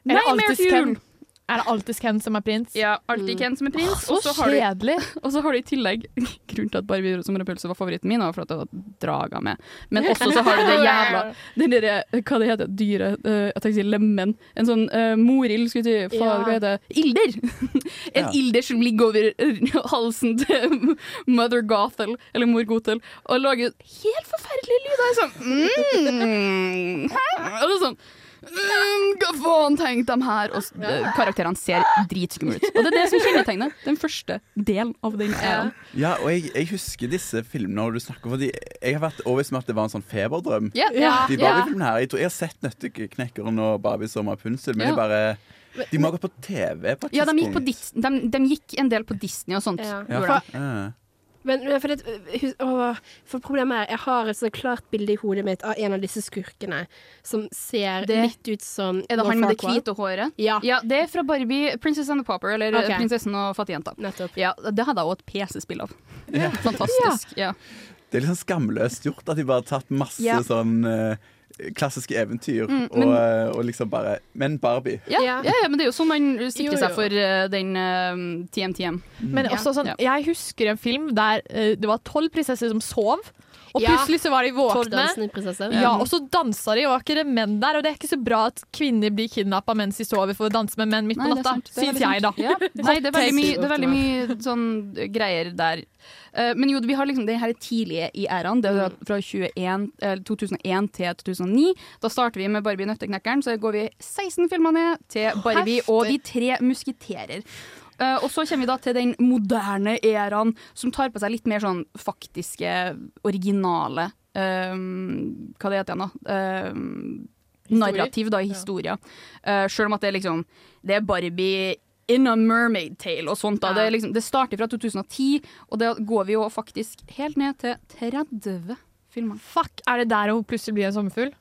Er Nightmare? Fuel! Er det alltid Ken som er prins? Ja, alltid Ken som er prins. Så og så kjedelig. [LAUGHS] og så har du i tillegg [LAUGHS] Grunnen til at Barbie som repulse var favoritten min, var for at det var draga med. Men [LAUGHS] også så har du det jævla Den derre Hva det heter dyret? Uh, jeg tenkte å si lemen. En sånn uh, morild, skulle jeg si. Faen, Ja. hva heter det? Ilder! en Ja. ilder som ligger over halsen til Mother Gothel, eller mor Gothel, og lager helt forferdelige lyder. Er Sånn mm, hæ? Og det er sånn mm, Hva faen tenkte de her? Og uh, karakterene ser dritskumle ut. Og det er det som kjennetegner den første delen av den æraen. Ja, og jeg, jeg husker disse filmene når du snakker fordi jeg har vært overbevist om at det var en sånn feberdrøm. Ja, De. Barbie-filmene her Jeg tror jeg har sett Nøtteknekkeren og Barbie som Rapunzel, men Ja. de bare De må ha gått på TV på et Ja, de gikk, på de, de gikk en del på Disney og sånt. Ja. Ja. Men, men for, det, å, for problemet er Jeg har et så klart bilde i hodet mitt av en av disse skurkene som ser Det- litt ut som Er det han med det hvite håret? Ja. Ja, det er fra Barbie, 'Princess and the Popper', eller eh, 'Prinsessen og fattigjenta'. Nettopp. Ja, det hadde jeg òg et PC-spill av. Ja. Fantastisk. Ja. Det er litt sånn skamløst gjort at de bare har tatt masse Ja. sånn eh, klassiske eventyr Mm, men- og, og liksom bare Men Barbie. Ja, ja. ja, men det er jo sånn man sikrer Jo, jo. seg for uh, den uh, TM-TM. Men også sånn, jeg husker en film der uh, det var tolv prinsesser som sov. Og plutselig så var de våkne. Ja, og så dansa de, og var ikke det menn der? Og det er ikke så bra at kvinner blir kidnappa mens de sover for å danse med menn midt på natta. sant. Syns jeg, da. Ja. Nei, det er veldig mye, det er veldig mye sånn greier der. Eh, men jo, vi har liksom det her tidlige i æraen. Det er fra 21, eller 2001 til 2009. Da starter vi med Barbie Nøtteknekkeren, så går vi 16 filmer ned til Barbie og De tre musketerer. Uh, og så kommer vi da til den moderne æraen, som tar på seg litt mer sånn faktiske, originale eh, Hva det heter igjen, da? Eh, narrativ, da, i historia. Uh, Sjøl om at det er liksom Det er Barbie in a mermaid tale og sånt. da. Det, er liksom, det starter fra 2010, og da går vi jo faktisk helt ned til 30 filmer. Fuck, er det der hun plutselig blir en sommerfugl?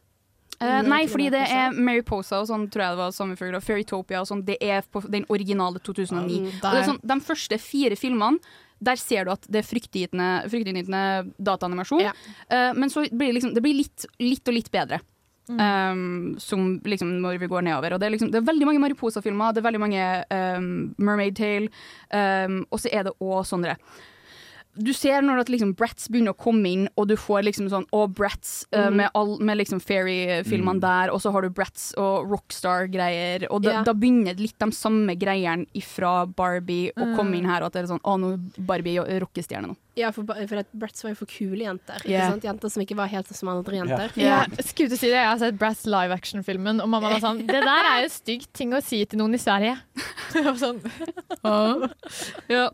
Eh, nei, fordi det er Mary Posa og sånn, tror jeg det var Sommerfugl, og Fairytopia og sånn. Det er på den originale 2009. Um, og det er sånn, de første fire filmene der ser du at det er fryktinngytende dataanimasjon. dataanimasjon. Eh, men så blir det liksom Det blir litt, litt og litt bedre. Um, som liksom når vi går nedover. Og det er, liksom, det er veldig mange Mariposa-filmer, det er veldig mange um, Mermaid Tale, um, og så er det òg sånne du ser når at liksom Bratz begynner å komme inn, og du får liksom sånn Å, Bratz uh, Mhm. med, all, med liksom Fairy-filmene Mm. der, og så har du Bratz og Rockstar-greier. Og da, yeah. da begynner litt de samme greiene ifra Barbie å Mm. komme inn her, og at det er sånn Å, nå Barbie rockestjerne nå. Ja, for, for at Bratz var jo for kule jenter. Sant? Jenter som ikke var helt som andre jenter. Ja. Skulle til å si det, Jeg har sett Bratz live action-filmen, og mamma var sånn Det der er jo stygt ting å si til noen i Sverige. [LAUGHS] Sånn, Ja.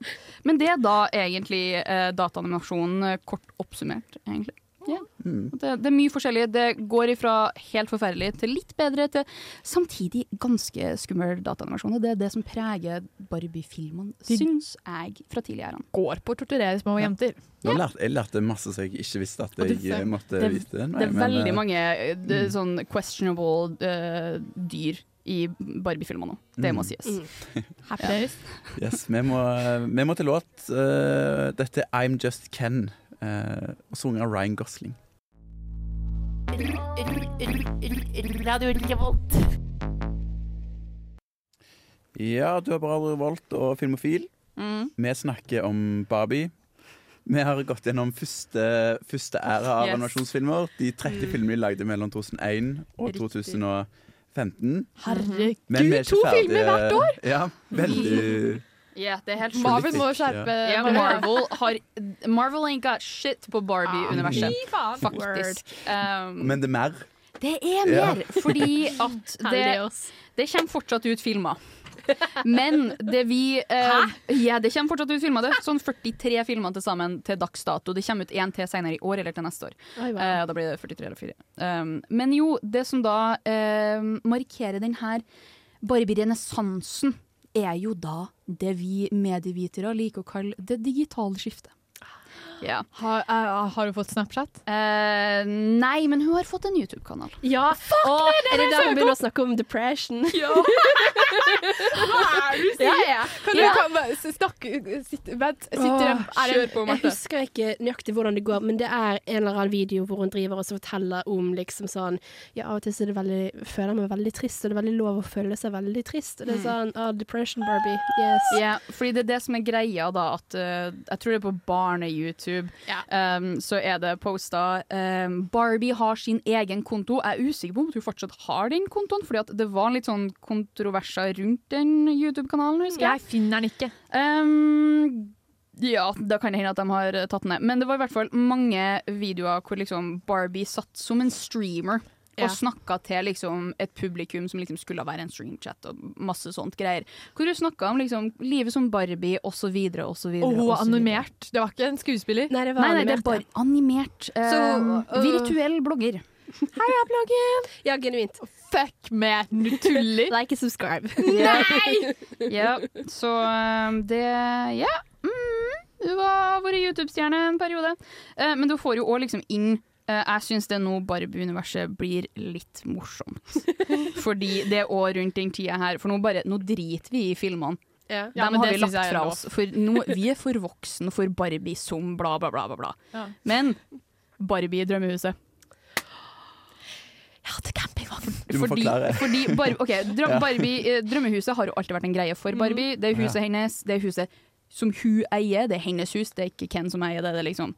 Men det er da egentlig eh, dataanimasjonen eh, kort oppsummert, egentlig. Ja. Mm. Det, det er mye forskjellig. Det går ifra helt forferdelig til litt bedre til samtidig ganske skummel dataanimasjon. Det er det som preger Barbie-filmene, syns jeg, fra tidligere. Går på å torturere små jenter. Ja. lærte, jeg lærte masse som jeg ikke visste at jeg det- eh, måtte det- vite. Nei, Det er men, veldig eh, mange eh, det, er mm. sånn questionable uh, dyr i Barbie-filmer nå. Det må Mm. sies. Mm. [LAUGHS] Happy days. Yes, vi må, vi må til låt. Uh, dette er I'm Just Ken, og sunget av Ryan Gosling. Radio Revolt. Ja, du har Radio Revolt og Filmofil. Mm. Vi snakker om Barbie. Vi har gått gjennom første, første æra av Yes. animasjonsfilmer. De 30 Mm. filmene vi lagde mellom 2001 og Riktig. 2015. Herregud, er to filmer hvert år! Ja, veldig Ja, det er helt Marvel må skjerpe Ja, Marvel har Marvel ain't got shit på Barbie-universet. Ah. Faktisk. Um, Men det er mer. det er Ja. mer, fordi [LAUGHS] at det, det kommer fortsatt ut filmer. Men det vi eh, Ja, det kommer fortsatt ut filmer. Det sånn 43 filmer til sammen til dags dato. Det kommer ut én til senere i år eller til neste år. Oi, wow. uh, da blir det 43 eller 4. Um, men jo, det som da uh, markerer den her Barbie-renessansen, er jo da det vi medievitere liker å kalle det digitale skiftet. Ja. Har, uh, har du fått Snapchat? Uh, nei, men hun har fått en YouTube-kanal. Ja, Fuck, og er det der hun begynner å snakke om depression? [LAUGHS] Ja. Hva er det du sier? Ja, ja. Kan du Ja. kan snakke sitt, Vent, sitter Åh, er det- kjør på, Jeg husker ikke nøyaktig hvordan det går, men det er en eller annen video hvor hun driver og så forteller om liksom sånn Ja, av og til så er det veldig føler jeg meg veldig trist, og det er veldig lov å føle seg veldig trist. Og det er sånn ah, Depression, Barbie. Yes. Ja, fordi det er det som er greia, da. At uh, jeg tror det er på barne-YouTube. Um, så er det posta um, Barbie har sin egen konto. Jeg er usikker på om hun fortsatt har den kontoen, Fordi det var litt sånn kontroverser rundt den YouTube-kanalen. husker Jeg finner den ikke. Um, ja, da kan det hende at de har eh, tatt den ned. Men det var i hvert fall mange videoer hvor liksom Barbie satt som en streamer. Ja. Og snakka til liksom et publikum som liksom skulle være en streamchat og masse sånt greier. Hvor hun snakka om liksom livet som Barbie osv. osv. Og hun var animert. Det var ikke en skuespiller. Nei, det var Nei, nei, det er animert, bare animert. Så, øh, virtuell blogger. [LAUGHS] Heia, bloggen! Ja, genuint. Fuck meg, du tuller. [LAUGHS] Like and subscribe. Nei! [LAUGHS] Ja, så um, det Ja. Mm, du har vært YouTube-stjerne en periode. Uh, men du får jo òg liksom inn eh, jeg syns det er nå Barbie-universet blir litt morsomt. [LAUGHS] Fordi det er òg rundt den tida her. For nå, bare, nå driter vi i filmene. Ja. Dem Ja, har vi lagt er fra oss. For nå, vi er for voksne for Barbie som bla, bla, bla. bla, bla. Ja. Men Barbie i drømmehuset. Du må fordi, forklare. fordi Bar okay, drøm, [LAUGHS] Ja. Barbie, drømmehuset har jo alltid vært en greie for Barbie. Det er huset hennes, det er huset som hun eier, det er hennes hus, det er ikke Ken som eier det. Det er liksom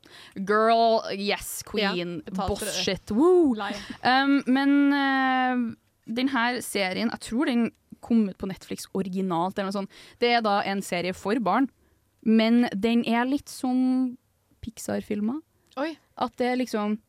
girl, yes, queen, Ja, boss shit, woo. Um, men uh, denne serien, jeg tror den kom ut på Netflix originalt eller noe sånt. Det er da en serie for barn, men den er litt som Pixar-filmer. At det liksom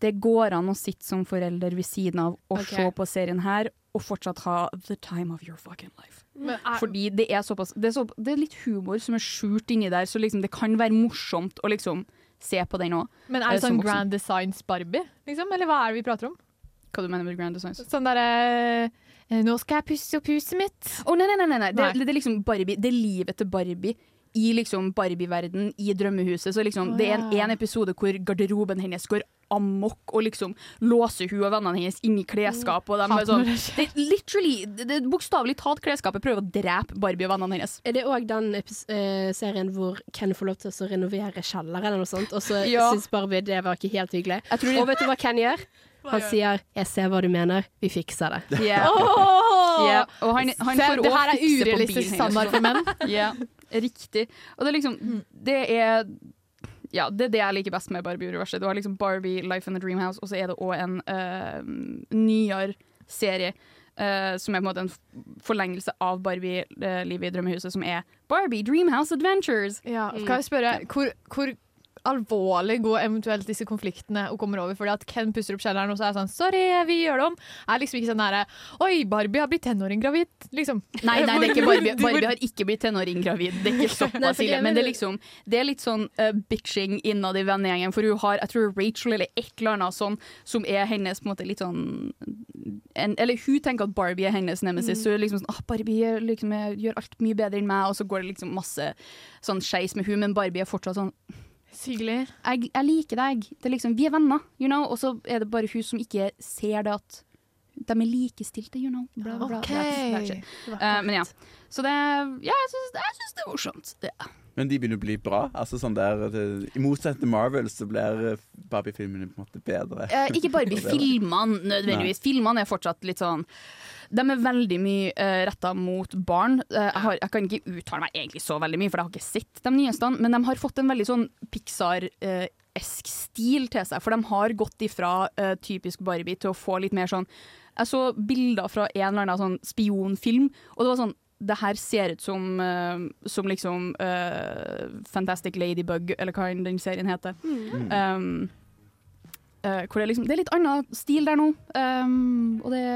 Det går an å sitte som forelder ved siden av og okay. se på serien her, og fortsatt ha the time of your fucking life. Men er, Fordi det er såpass Det er, så, det er litt humor som er skjult inni der, så liksom det kan være morsomt å liksom se på den òg. men er det sånn. Grand Designs Barbie, liksom? Eller hva er det vi prater om? Hva du mener med Grand Designs? Sånn derre eh, Nå skal jeg pusse opp huset mitt. Å, nei, nei, nei, nei, nei. Det, det er liksom Barbie Det er livet til Barbie i liksom Barbie-verden, i drømmehuset. Så liksom, Å, det er en, en episode hvor garderoben hennes går amok og liksom låser hun og vennene hennes inn i klesskap. Og de er sånn, det er literally, det, det er bokstavelig talt klesskapet prøver å drepe Barbie og vennene hennes. Er det òg den epis- eh, serien hvor Ken får lov til å renovere kjeller eller noe sånt, og så Ja. syns Barbie det var ikke helt hyggelig? Jeg tror Og vet du hva Ken gjør? Han sier 'jeg ser hva du mener, vi fikser det'. Yeah. Oh! Yeah. Og han, han Se, får det her er fikse på urealistisk bilen hennes. standard for menn. [LAUGHS] Ja, riktig. Og det er liksom Det er ja, det er det jeg liker best med Barbie-universet. Du har liksom Barbie, Life in the Dreamhouse, og så er det òg en uh, nyere serie uh, som er på en måte en forlengelse av Barbie-livet i drømmehuset, som er Barbie Dreamhouse Adventures. Ja, skal jeg spørre, hvor, hvor alvorlig gå eventuelt disse konfliktene og kommer over? Fordi at Ken pusser opp kjelleren og så er det sånn 'sorry, vi gjør det om'. Er liksom ikke sånn derre 'oi, Barbie har blitt tenåring gravid', liksom. Nei, nei, det er ikke [LAUGHS] Barbie. Barbie har ikke blitt tenåring gravid. Det er ikke [LAUGHS] såpass ille. Men det er liksom Det er litt sånn uh, bitching innad i vennegjengen. For hun har, jeg tror Rachel eller et eller annet sånn, som er hennes på en måte litt sånn en, Eller hun tenker at Barbie er hennes nemesis. Så hun er liksom sånn ah, Barbie liksom, gjør alt mye bedre enn meg, og så går det liksom masse sånn skeis med hun, men Barbie er fortsatt sånn Hyggelig. jeg, jeg liker deg. Det er liksom, vi er venner, you know? Og så er det bare hun som ikke ser det at de er likestilte, you know. Bla, bla, bla. OK. That's- that's it. Eh, men ja. Så det Ja, jeg syns, det er morsomt. Det. Men de begynner å bli bra. Altså sånn der, det, I motsetning til Marvel så blir eh, Barbie-filmene på en måte bedre. Eh, ikke Barbie-filmene [LAUGHS] nødvendigvis. Filmene er fortsatt litt sånn De er veldig mye uh, retta mot barn. Uh, jeg, har, jeg kan ikke uttale meg egentlig så veldig mye, for jeg har ikke sett de nyeste. Men de har fått en veldig sånn Pixar-esk stil til seg. For de har gått ifra uh, typisk Barbie til å få litt mer sånn Jeg så bilder fra en eller annen sånn spionfilm, og det var sånn det her ser ut som, uh, som liksom uh, Fantastic Ladybug, eller hva den serien heter. Um, uh, hvor det, liksom, det er litt annen stil der nå, um, og det,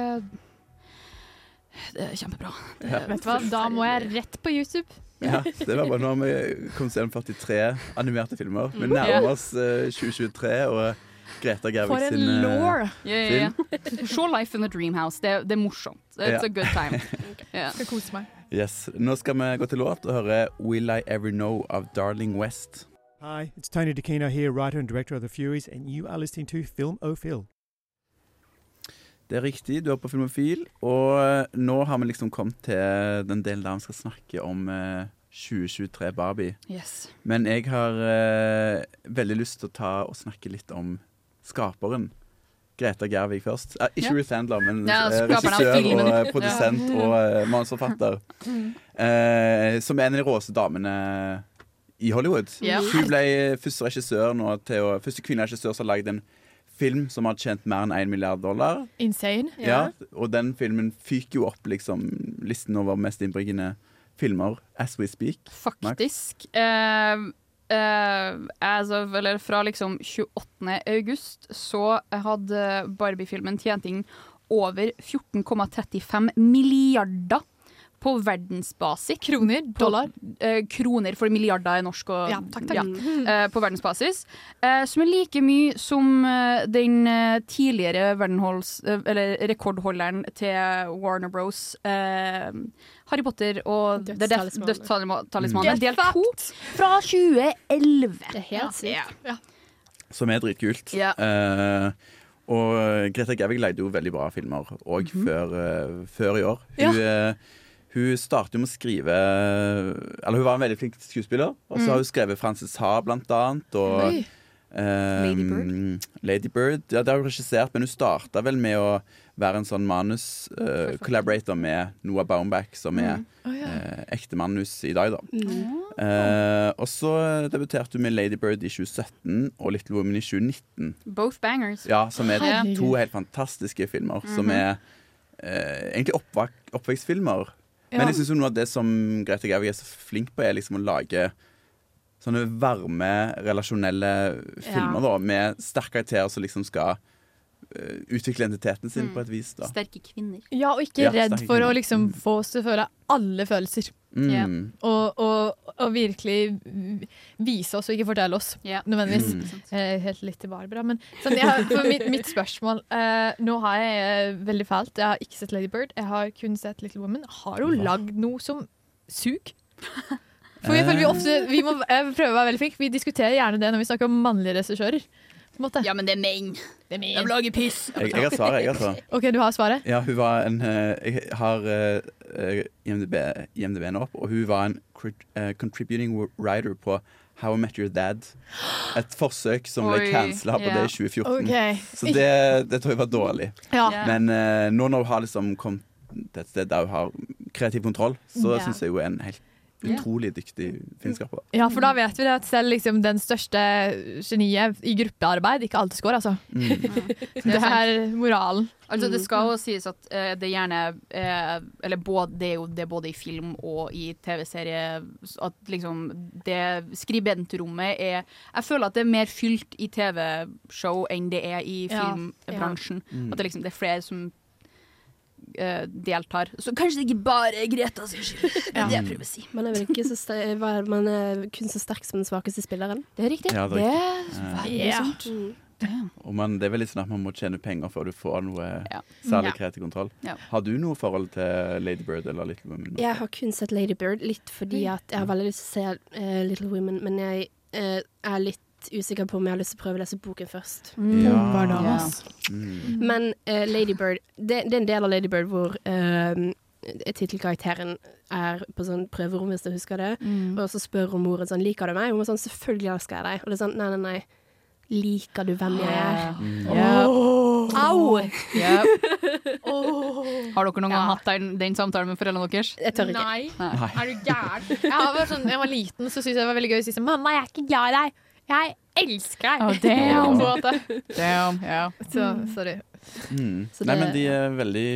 det er kjempebra. Det, Ja. Vet du hva, da må jeg rett på YouTube. Ja, det var bare nå vi kom til gjennom 43 animerte filmer. Vi nærmer oss eh, 2023 og Greta For Gerwig sin film. law! Ja, ja, ja. Se Life in the Dreamhouse. Det, det er morsomt. It's Ja. a good time. [LAUGHS] Yeah. Skal kose meg. Yes. Nå skal vi gå til låt og høre 'Will I Ever Know' av Darling West. Hi, it's Tony DeCino here, writer and director of The Furies, and you are listening to Film O Phil. Det er riktig, du er på Filmofil, og eh, nå har vi liksom kommet til den delen der vi skal snakke om eh, 2023 Barbie. Yes. Men jeg har eh, veldig lyst til å ta og snakke litt om skaperen. Greta Gervig først. Eh, ikke Ja. Ruth Handler, men Ja, eh, regissør og produsent produsent og eh, manusforfatter. Eh, som er en av de råeste damene i Hollywood. Ja. Hun ble første regissør nå til å, første kvinnelige regissør som har lagd en film som har tjent mer enn 1 milliard dollar. Insane. Ja. og den filmen fyker jo opp liksom listen over mest innbringende filmer as we speak. Faktisk. Uh, uh, as of, eller fra liksom 28. august så hadde Barbie-filmen tjent inn over 14,35 milliarder på verdensbasis. Kroner? Dollar? Eh, kroner, for milliarder er norsk. Og, Ja, takk, takk. eh, på verdensbasis. Eh, som er like mye som eh, den eh, tidligere eh, eller rekordholderen til Warner Bros. Eh, Harry Potter og Dødstalismanen. Mm. Del to fra 2011. Det er helt sykt. Ja. Som er dritkult. Ja. Uh, og Greta Gerwig leide jo veldig bra filmer òg før, uh, før i år. Hun, eh, hun startet jo med å skrive Eller hun var en veldig flink skuespiller. Og så har hun skrevet Frances Ha, blant annet. Og eh, Lady Bird? Lady Bird. Ja, det har hun regissert, men hun starta vel med å være en sånn manus-collaborator med Noah Baumbach, som er Mm. Å, ja. ekte manus i dag, da. Mm. Uh, og så debuterte hun med Lady Bird i 2017 og Little Women i 2019. Both bangers. Ja, som er Herregud. to helt fantastiske filmer. Som Mhm. er eh, egentlig oppvekstfilmer. Men jeg syns noe av det som Grete Gaug er så flink på, er liksom å lage sånne varme, relasjonelle filmer da, med sterke karakterer som liksom skal utvikle identiteten sin Mm. på et vis. da Sterke kvinner. Ja, og ikke Ja, redd for for å liksom få oss til å føle alle følelser. Mm. Og, og, og virkelig vise oss og ikke fortelle oss, nødvendigvis. Mm. Eh, helt litt til Barbara. Men sånn, jeg har, for mitt, mitt spørsmål eh, Nå har jeg eh, veldig fælt Jeg har ikke sett Lady Bird. Jeg har kun sett Little Women. Har hun lagd noe som sug? [LAUGHS] For jeg føler vi ofte vi må prøve å være veldig flinke. Vi diskuterer gjerne det når vi snakker om mannlige regissører. På en måte. Ja, men det er menn. Det er menn. De lager piss. Jeg, jeg har svaret, jeg, altså. OK, du har svaret? Ja, hun var en eh, Jeg har eh, eh, IMDb, IMDb-en opp, og hun var en crit- eh, contributing writer på How I Met Your Dad. Et forsøk som ble Oi, cancela på ja. det i 2014. Ok. Så det, det tror jeg var dårlig. Ja. Men eh, nå når hun har liksom kommet til et sted der hun har kreativ kontroll, så Ja. syns jeg hun er en helt. Utrolig dyktig filmskaper. Ja, for da vet vi det at selv liksom den største geniet i gruppearbeid ikke alltid scorer, altså. Det [LAUGHS] Det er er moralen. Altså, det skal jo sies at uh, det gjerne uh, Eller både, det er jo det både i film og i TV-serie at liksom det skribentrommet er Jeg føler at det er mer fylt i TV-show enn det er i filmbransjen. Ja. ja. At det liksom det er flere som eh, deltar. Så kanskje det ikke bare er Greta sin skyld. [LAUGHS] Det er det jeg prøver å si. Man er vel ikke så sterk, man er kun så sterk som den svakeste spilleren. Det er riktig. Ja, det er riktig. Det er sant. Mm. Og man, det er vel litt sånn at man må tjene penger før du får noe særlig Ja. kreativ kontroll. Ja. Har du noe forhold til Lady Bird eller Little Women? Jeg har kun sett Lady Bird, litt fordi at jeg har veldig lyst til å se uh, Little Women, men jeg uh, er litt usikker på om jeg har lyst til å prøve å lese boken først. Mm. Ja. Bardamas. Mm. Men uh, Lady Bird det, det er en del av Lady Bird hvor uh, tittelkarakteren er på sånn prøverom, hvis du husker det. Mm. Og så spør hun moren sånn Liker du meg? Hun er sånn Selvfølgelig elsker jeg deg. Og det er sånn Nei, nei, nei. Liker du hvem jeg er? Mm. Oh. Au! Yep. [LAUGHS] Har dere noen gang hatt den, den samtalen med foreldrene deres? Jeg tør ikke. Nei. Nei. Er du gæren? Jeg sånn, jeg var liten, så syntes jeg det var veldig gøy å si sånn Mamma, jeg er ikke glad i deg. Jeg elsker deg. Oh, damn. [LAUGHS] På en måte. Damn, yeah. Så sorry. Mm. Så Nei, det- men de er veldig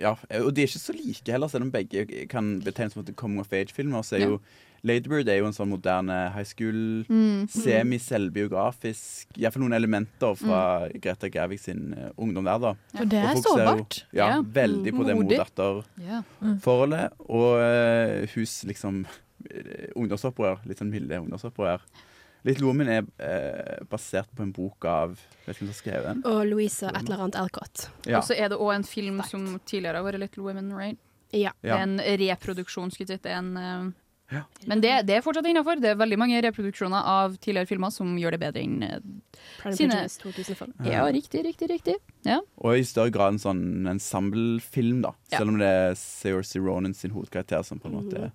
Ja, og de er ikke så like heller, selv om begge kan betegnes som et coming of age-filmer. Så er Ja. jo Ladybird er jo en sånn moderne high school, Mm. semi-selvbiografisk Iallfall noen elementer fra Greta Gervig sin eh, ungdom der, da. Og det er ser jo- sårbart. Ja, Ja. veldig på det mor-datter-forholdet. Og uh, hus liksom eh, ungdomsopprør. Litt sånn milde ungdomsopprør. Little Woman er eh, basert på en bok av Vet ikke hvem som har skrevet den. Og Louisa et eller annet Alcott. Ja. Og så er det òg en film som tidligere har vært Little Women, right? Ja. Det er en reproduksjon, skulle jeg si. Eh, Ja. Men det, det er fortsatt innafor. Det er veldig mange reproduksjoner av tidligere filmer som gjør det bedre enn uh, sine Prejudice 2005. Ja, riktig, riktig, riktig. Ja. Og i større grad en sånn ensemblefilm, da. Ja. Selv om det er Saoirse Ronan sin hovedkarakter som på en måte Mhm.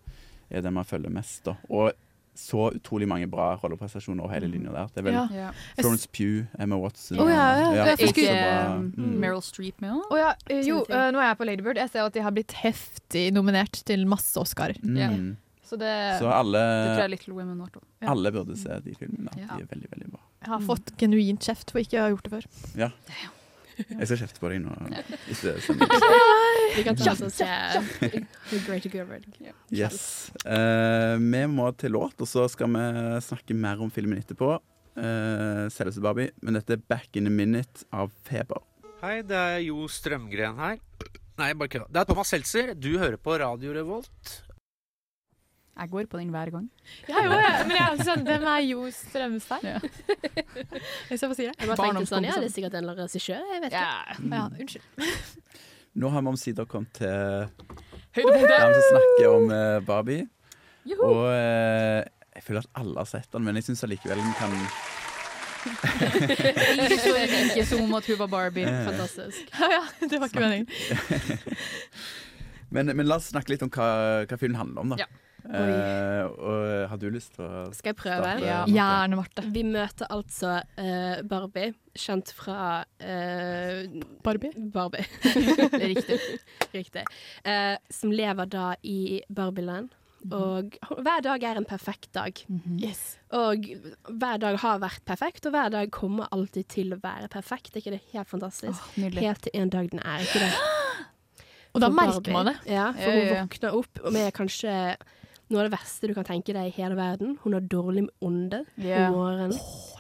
er den man følger mest. da Og så utrolig mange bra rolleprestasjoner over hele linja der. Det er vel Ja. Florence Pugh, Emma Watson oh, ja, ja. ja, ikke bra. Um, Mm. Meryl Streep med òg. Oh, ja, eh, jo, uh, nå er jeg på Ladybird. Jeg ser at de har blitt heftig nominert til masse Oscarer. Mm. Så det Så alle. Ja. alle burde se de filmene. De er veldig, veldig bra. Jeg har fått genuint kjeft for ikke å ha gjort det før. Ja. Jeg skal kjefte på deg nå. [LAUGHS] Sending. [LAUGHS] Vi kan ta oss og se [LAUGHS] The Greater Good. Yes. Eh, vi må til låt, og så skal vi snakke mer om filmen etterpå. Uh, Selveste Barbie. Men dette er 'Back in a Minute' av Feber. Hei, det er Jo Strømgren her. Nei, bare kødda. Det er Thomas Seltzer. Du hører på Radio Revolt. Jeg går på den hver gang. Ja, jo, ja, men jeg er sånn, Hvem er Jo Strømstein? Hvis [LAUGHS] jeg får si det. Jeg bare tenkte sånn, ja, det er sikkert en regissør. Jeg vet ikke. Ja, unnskyld. [LAUGHS] Nå har vi omsider kommet til Høydepunktet. der vi snakker om eh, Barbie. Joho. Og eh, jeg føler at alle har sett den, men jeg syns allikevel den kan [LAUGHS] Ikke som om at hun var Barbie. Eh. Fantastisk. [LAUGHS] Ja, ja, det var ikke meningen. [LAUGHS] men, men la oss snakke litt om hva, hva filmen handler om, da. Ja. Eh, og har du lyst til å Skal jeg prøve? starte, Ja. Marte? Gjerne, Marte. Vi møter altså uh, Barbie, kjent fra uh, Barbie? Barbie. [LAUGHS] Riktig. Riktig. Uh, som lever da i Barbieland. Og hver dag er en perfekt dag. Yes. Og hver dag har vært perfekt, og hver dag kommer alltid til å være perfekt. Er ikke det helt fantastisk? Oh, Helt til en dag den er ikke det. [GASPS] Og da merker man det. Ja, for Ja, hun ja, hun våkner opp med kanskje noe av det verste du kan tenke deg i hele verden. Hun har dårlig ånde Ja. om morgenen.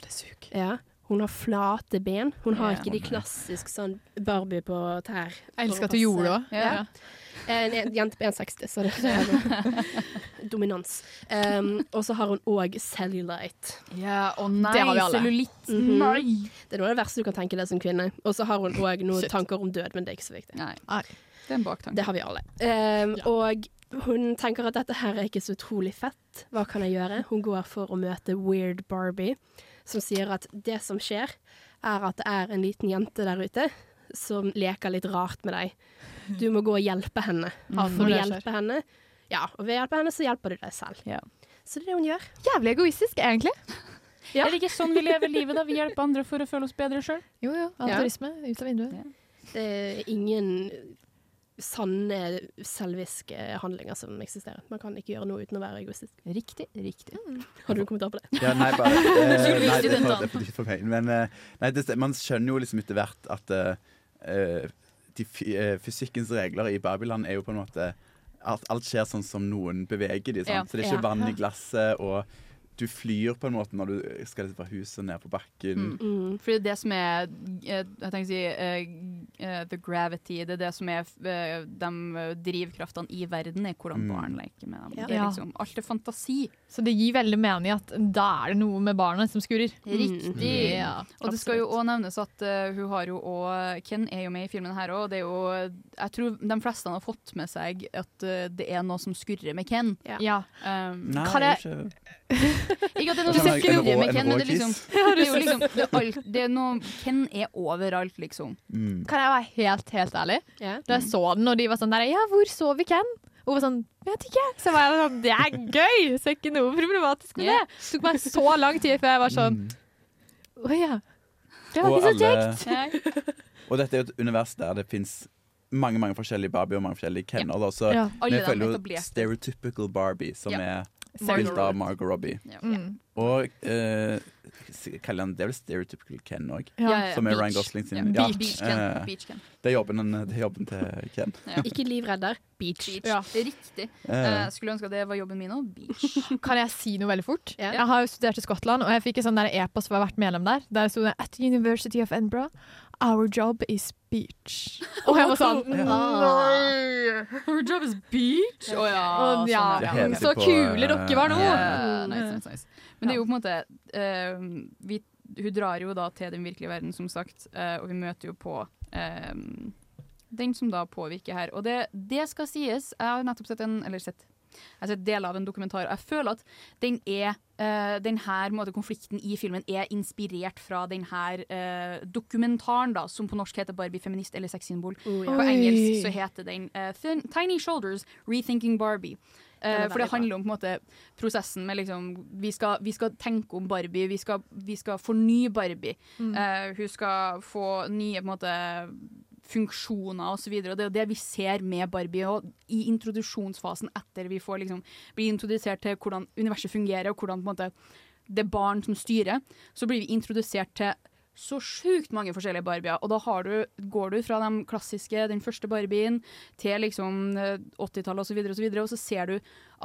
det er suk. Ja. Hun har flate ben. Hun har yeah, ikke de klassisk sånn Barbie på tær. Jeg elsker at du gjorde det. Ja. En, en jente på 1,60, så det er dominans. Um, og så har hun òg cellulite. Ja, å nei, Det har vi alle. cellulitt. Mhm. Nei. Det er noe av det verste du kan tenke deg som kvinne. Og så har hun òg noen Shit. tanker om død, men det er ikke så viktig. Nei. Det er en baktanke. Det har vi alle. Um, Og hun tenker at dette her er ikke så utrolig fett. Hva kan jeg gjøre? Hun går for å møte Weird Barbie, som sier at det som skjer, er at det er en liten jente der ute som leker litt rart med deg. Du må gå og hjelpe henne. Og For å hjelpe henne Ja, og ved å hjelpe henne så hjelper du deg selv. Ja. Så det er det hun gjør. Jævlig egoistisk, egentlig. Ja. Er det ikke sånn vi lever livet, da? Vi hjelper andre for å føle oss bedre sjøl? Jo, jo. Ja. Ut av vinduet. Det er ingen sanne selviske handlinger som eksisterer. Man kan ikke gjøre noe uten å være egoistisk. Riktig, riktig. Har du en kommentar på det? Ja, nei, bare, [LAUGHS] uh, nei, det er for, for meg. Men uh, nei, det, man skjønner jo liksom etter hvert at eh, fysikkens regler i Babylon er jo på en måte at alt skjer sånn som noen beveger de, sant? Ja. Så det er ikke Ja. vann i glasset, og du flyr på en måte når du skal fra huset ned på bakken. Mm. Mm. Fordi det som er eh, Jeg tenker å si uh, the gravity, det er det som er uh, de drivkraftene i verden, er hvordan Mm. barn leker med dem. Ja. Det er liksom, alt er fantasi. Så det gir veldig mening at da er det noe med barnet som skurrer. Riktig. Ja. Og det skal jo òg nevnes at uh, hun har jo òg Ken er jo med i filmen her òg. Det er Jeg tror de fleste har fått med seg at det er noe som skurrer med Ken. Ja. ja. Um, Nei, Kan jeg- ikke [LAUGHS] ikke at det er noe en- skurrer med Ken, men [LAUGHS] det er liksom? Det er jo liksom det er alt, det er noe, Ken er overalt, liksom. mm. Kan jeg være helt, helt ærlig? Yeah. Da jeg så den, og de var sånn der Ja, hvor sover Ken? Og hun var sånn Vet ikke. Så var jeg sånn Det er gøy! Så ikke noe problematisk med yeah. det. Det tok meg så lang tid før jeg var sånn Mm. Å ja. Det var Og ikke så kjekt. [LAUGHS] Og dette er jo et univers der det fins mange mange forskjellige Barbie og mange forskjellige Kenner. da, Så Ja. Vi følger jo stereotypical Barbie, som Ja. er spilt av Margot Robbie. Ja. Mm. Og eh, kaller han, det er vel stereotypical Ken òg? Ja. Ja, ja, Som er Beach. Ryan Gosling sin. Ja, Beach, Ken. eh, Beach Ken. Det er jobben, det er jobben til Ken. Ja. [LAUGHS] Ikke livredder. Beach. Beach. Ja. Riktig. Eh, Eh, skulle ønske at det var jobben min òg. Beach. [LAUGHS] Kan jeg si noe veldig fort? Ja. Jeg har jo studert i Skottland, og jeg fikk en sånn e-post for å ha vært medlem der. Der sto det At University of Edinburgh, our job is beach. Og jeg var sånn Nei! Our job is beach. Å ja. Og ja, sånn, ja. så kule dere var nå! Yeah, nice, nice, nice. Men det er jo på en måte uh, vi, Hun drar jo da til den virkelige verden, som sagt, uh, og vi møter jo på eh, den som da påvirker her. Og det, det skal sies, jeg har nettopp sett en Eller sett jeg har sett deler av en dokumentar, og jeg føler at den er, Uh, den her måte, konflikten i filmen er inspirert fra den her eh, dokumentaren, da, som på norsk heter Barbie feminist eller sexsymbol. Oh, ja. På engelsk så heter den uh, Thin, Tiny Shoulders Rethinking Barbie. Eh, er for det handler om på måte prosessen med liksom vi skal, vi skal tenke om Barbie, vi skal, vi skal fornye Barbie. Mm. Eh, hun skal få nye på en måte funksjoner osv. Det er det vi ser med Barbie. Og i introduksjonsfasen etter vi får liksom blir introdusert til hvordan universet fungerer, og hvordan måte det er barn som styrer, så blir vi introdusert til så sjukt mange forskjellige Barbier. Og da har du, går du fra de klassiske, den første Barbien, til liksom eh, 80-tallet osv., og, så videre, og så ser du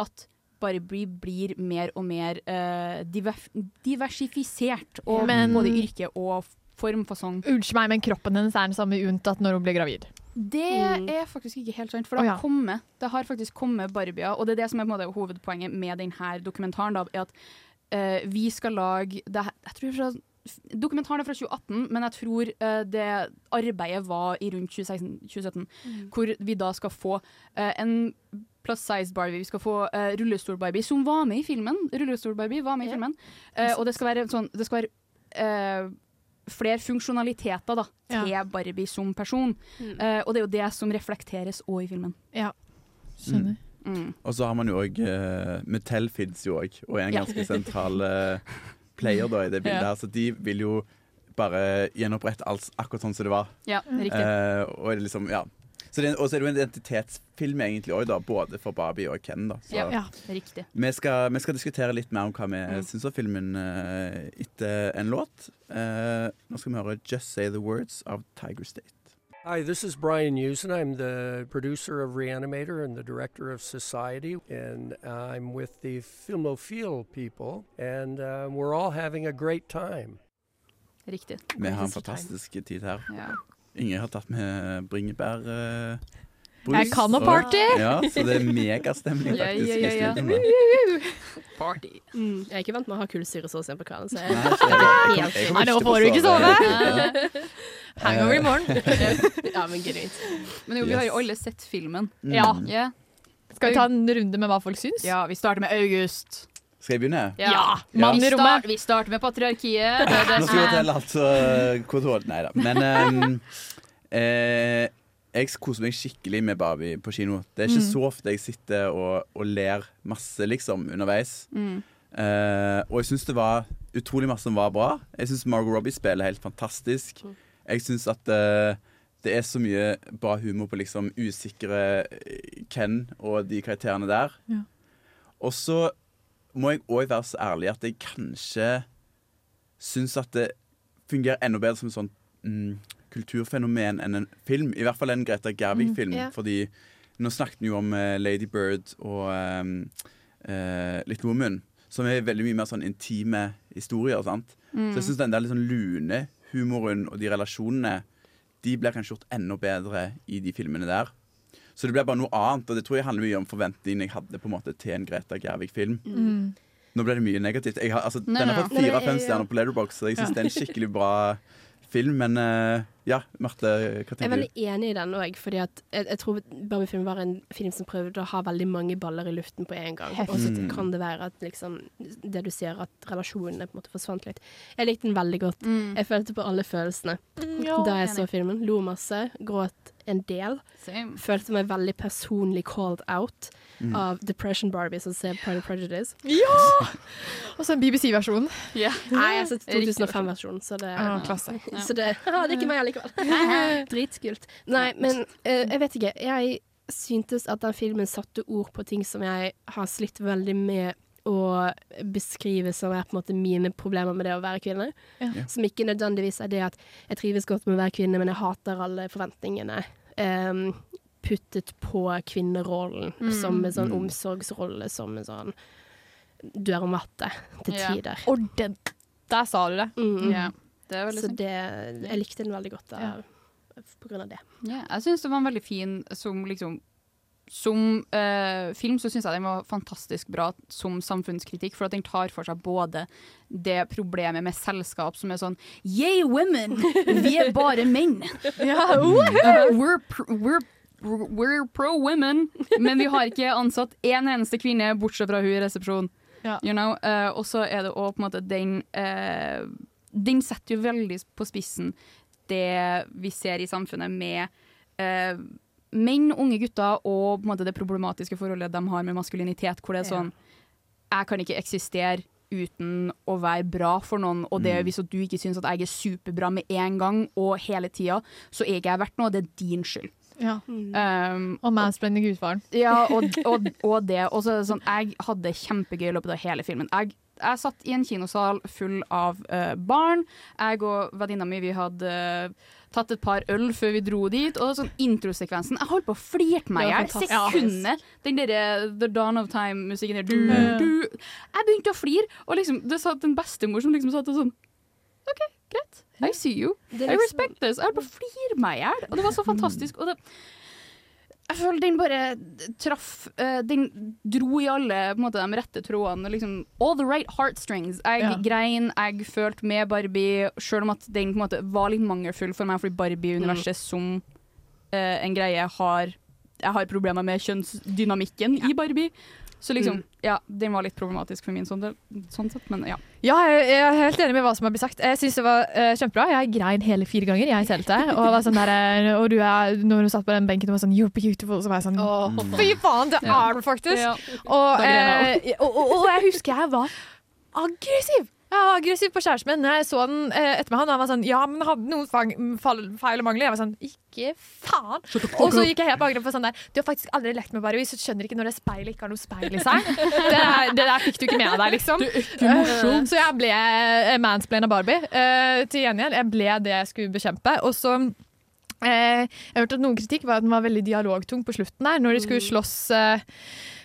at Barbie blir mer og mer eh, diver diversifisert, og Men- både yrke og form, fasong. Unnskyld meg, men kroppen hennes er den samme unntatt når hun blir gravid. Det Mm. er faktisk ikke helt sant, for det, har, har ja. kommet, det har faktisk kommet Barbier, og det er det som er på en måte hovedpoenget med denne dokumentaren, da, er at uh, vi skal lage det, jeg tror fra, Dokumentaren er fra 2018, men jeg tror uh, det arbeidet var i rundt 2016-2017, hvor vi da skal få uh, en plus size Barbie. Vi skal få uh, rullestol-Barbie, som var med i filmen. Rullestol-Barbie var med i filmen. Uh, og det skal være sånn Det skal være eh, flere funksjonaliteter da, Ja. til Barbie som person. Mm. Uh, og det er jo det som reflekteres òg i filmen. Ja, Skjønner. Mm. Og så har man jo òg uh, Mattel fins jo òg, og er en Ja. ganske sentral uh, player da i det bildet Ja. her. Så de vil jo bare gjenopprette alt akkurat sånn som det var. Ja, riktig. Uh, og det er liksom, ja. Så det, og så er det jo en identitetsfilm egentlig òg. Både for Barbie og Ken. da så. Ja, ja, riktig. Vi skal, vi skal diskutere litt mer om hva vi Mm. syns om filmen eh, etter en låt. Uh, nå skal vi høre 'Just Say The Words' av Tiger State. Hi, this is Brian Usen. I'm the producer of Reanimator and the director of Society, and I'm with the Filmophile people, and uh, we're all having a great time. Riktig. Vi har en fantastisk tid her. Ja. Ingrid har tatt med bringebærbrus. eh, Jeg kan og- party! Ja, så det er megastemning faktisk [LAUGHS] ja, ja, ja. Party. Mm, jeg er ikke vant med å ha kullsyre så sent på kvelden, så jeg, Nei, så jeg- jeg Nei, nå å får du ikke sove. [LAUGHS] Hangover i morgen. [LAUGHS] ja, men genuint. Men jo, vi har jo alle sett filmen. Ja. Ja. Skal vi ta en runde med hva folk syns? ja, vi starter med August. Skal jeg begynne? Ja, Ja. Mann i Vi, rommet. start, vi starter med patriarkiet. Det det Nå skal vi fortelle altså hvor dårlig Nei da. Men ehm, eh, jeg koser meg skikkelig med Barbie på kino. Det er ikke Mm. så ofte jeg sitter og, og ler masse, liksom, underveis. mm. Eh, og jeg syns det var utrolig masse som var bra. Jeg syns Margot Robbie spiller helt fantastisk. Jeg syns at eh, det er så mye bra humor på liksom usikre eh, Ken og de karakterene der. Ja. Og så må jeg òg være så ærlig at jeg kanskje syns at det fungerer enda bedre som et sånt mm, kulturfenomen enn en film. I hvert fall en Greta Gerwig-film. Mm, yeah. Fordi nå snakket vi jo om uh, Lady Bird og um, uh, Little Woman, som er veldig mye mer sånn intime historier. sant? Mm. Så jeg syns den der litt sånn lune humoren og de relasjonene De blir kanskje gjort enda bedre i de filmene der. Så det blir bare noe annet, og det tror jeg handler mye om forventningene jeg hadde på en måte til en Greta Gerwig-film. Mm. Nå ble det mye negativt. Jeg har, altså, Nei, den har fått fire av fem stjerner på Letterbox, så jeg syns Ja. det er en skikkelig bra film. Men uh, ja, Marte, hva tenker du? Jeg er veldig du? enig i den òg, fordi at jeg, jeg tror Barbie-film var en film som prøvde å ha veldig mange baller i luften på en gang. Og så Mm. kan det være at liksom Det du ser, at relasjonene på en måte forsvant litt. Jeg likte den veldig godt. Mm. Jeg følte på alle følelsene Ja, da jeg enig. så filmen. Lo masse, gråt en del. Same. Følte meg veldig personlig called out Mm. av Depression Barbie som ser Pride and Prejudice. Ja! [LAUGHS] Og så en BBC-versjon. Yeah. Nei, jeg har sett Riktig 2005-versjonen, så det Ah, klasse. Så det, ah, [LAUGHS] det er ikke meg allikevel. [LAUGHS] Dritskult. Nei, men uh, jeg vet ikke. Jeg syntes at den filmen satte ord på ting som jeg har slitt veldig med å beskrive som er på en måte mine problemer med det å være kvinne. Ja. Ja. Som ikke nødvendigvis er det at jeg trives godt med å være kvinne, men jeg hater alle forventningene. Um, puttet på kvinnerollen Mm. som en sånn Mm. omsorgsrolle, som en sånn Du er om matte til Ja. tider. det, Der sa du det. Mm. Yeah. Det er Så det, jeg likte den veldig godt av, på grunn av det. Ja, jeg syns det var en veldig fin som liksom Som eh, film så syns jeg den var fantastisk bra som samfunnskritikk, for at den tar for seg både det problemet med selskap som er sånn Yeah, women! Vi er bare menn! [LAUGHS] Ja, Uh, we're, pr we're, we're pro women, men vi har ikke ansatt én eneste kvinne, bortsett fra hun i resepsjonen. Ja. You know? Eh, og så er det òg på en måte den eh, Den setter jo veldig på spissen det vi ser i samfunnet med eh, menn, unge gutter og på en måte det problematiske forholdet de har med maskulinitet, hvor det er sånn Jeg kan ikke eksistere uten å være bra for noen, og det Mm. hvis du ikke syns at jeg er superbra med en gang og hele tida, så er ikke jeg verdt noe, det er din skyld. Ja. Um, Og mansplaining gudfaren. ja, og, og, og det. Og så er det sånn, jeg hadde det kjempegøy i løpet av hele filmen. Jeg, jeg satt i en kinosal full av uh, barn. Jeg og venninna mi vi hadde uh, tatt et par øl før vi dro dit. Og sånn introsekvensen Jeg holdt på å flirte meg i hjel. Sekundet. Den derre The Dawn of Time-musikken der. Du, Mm. du. Jeg begynte å flire, og liksom, det satt en bestemor som liksom satt og sånn OK, greit. I see you. I liksom- respect this. Jeg holdt på å flire meg i hjel, og det var så fantastisk. Og det jeg føler den bare traff uh, Den dro i alle måte, de rette trådene. Liksom, all the right heartstrings. Jeg Ja. grein, jeg følte med Barbie, selv om at den måte var litt mangelfull for meg, fordi Barbie-universet som uh, en greie har Jeg har problemer med kjønnsdynamikken i Barbie. Så liksom, Mm. ja, den var litt problematisk for min sånn, del, sånn sett, men ja. Ja, jeg, jeg er helt enig med hva som har blitt sagt. Jeg syns det var uh, kjempebra. Jeg grein hele fire ganger jeg telte. Og, var sånn der, eh, og du er, når du satt på den benken og var sånn You're beautiful, så var jeg sånn Fy faen, det Ja. er du faktisk! Ja. Og, uh, og, og, og jeg husker jeg var aggressiv. Jeg var aggressiv på kjæresten min jeg så den eh, etter meg. Han var sånn Ja, men hadde noen feil og mangler. Jeg var sånn Ikke faen! Og så gikk jeg helt på angrep på sånn der Du har faktisk aldri lekt med Barbie, så du skjønner ikke når det speilet ikke har noe speil i seg. Det der, det der fikk du ikke med deg, liksom. Eh, Så jeg ble uh, mansplaina Barbie. Eh, til gjengjeld, jeg ble det jeg skulle bekjempe. Og så eh, Jeg hørte at noen kritikk var at den var veldig dialogtung på slutten der, når de skulle slåss eh,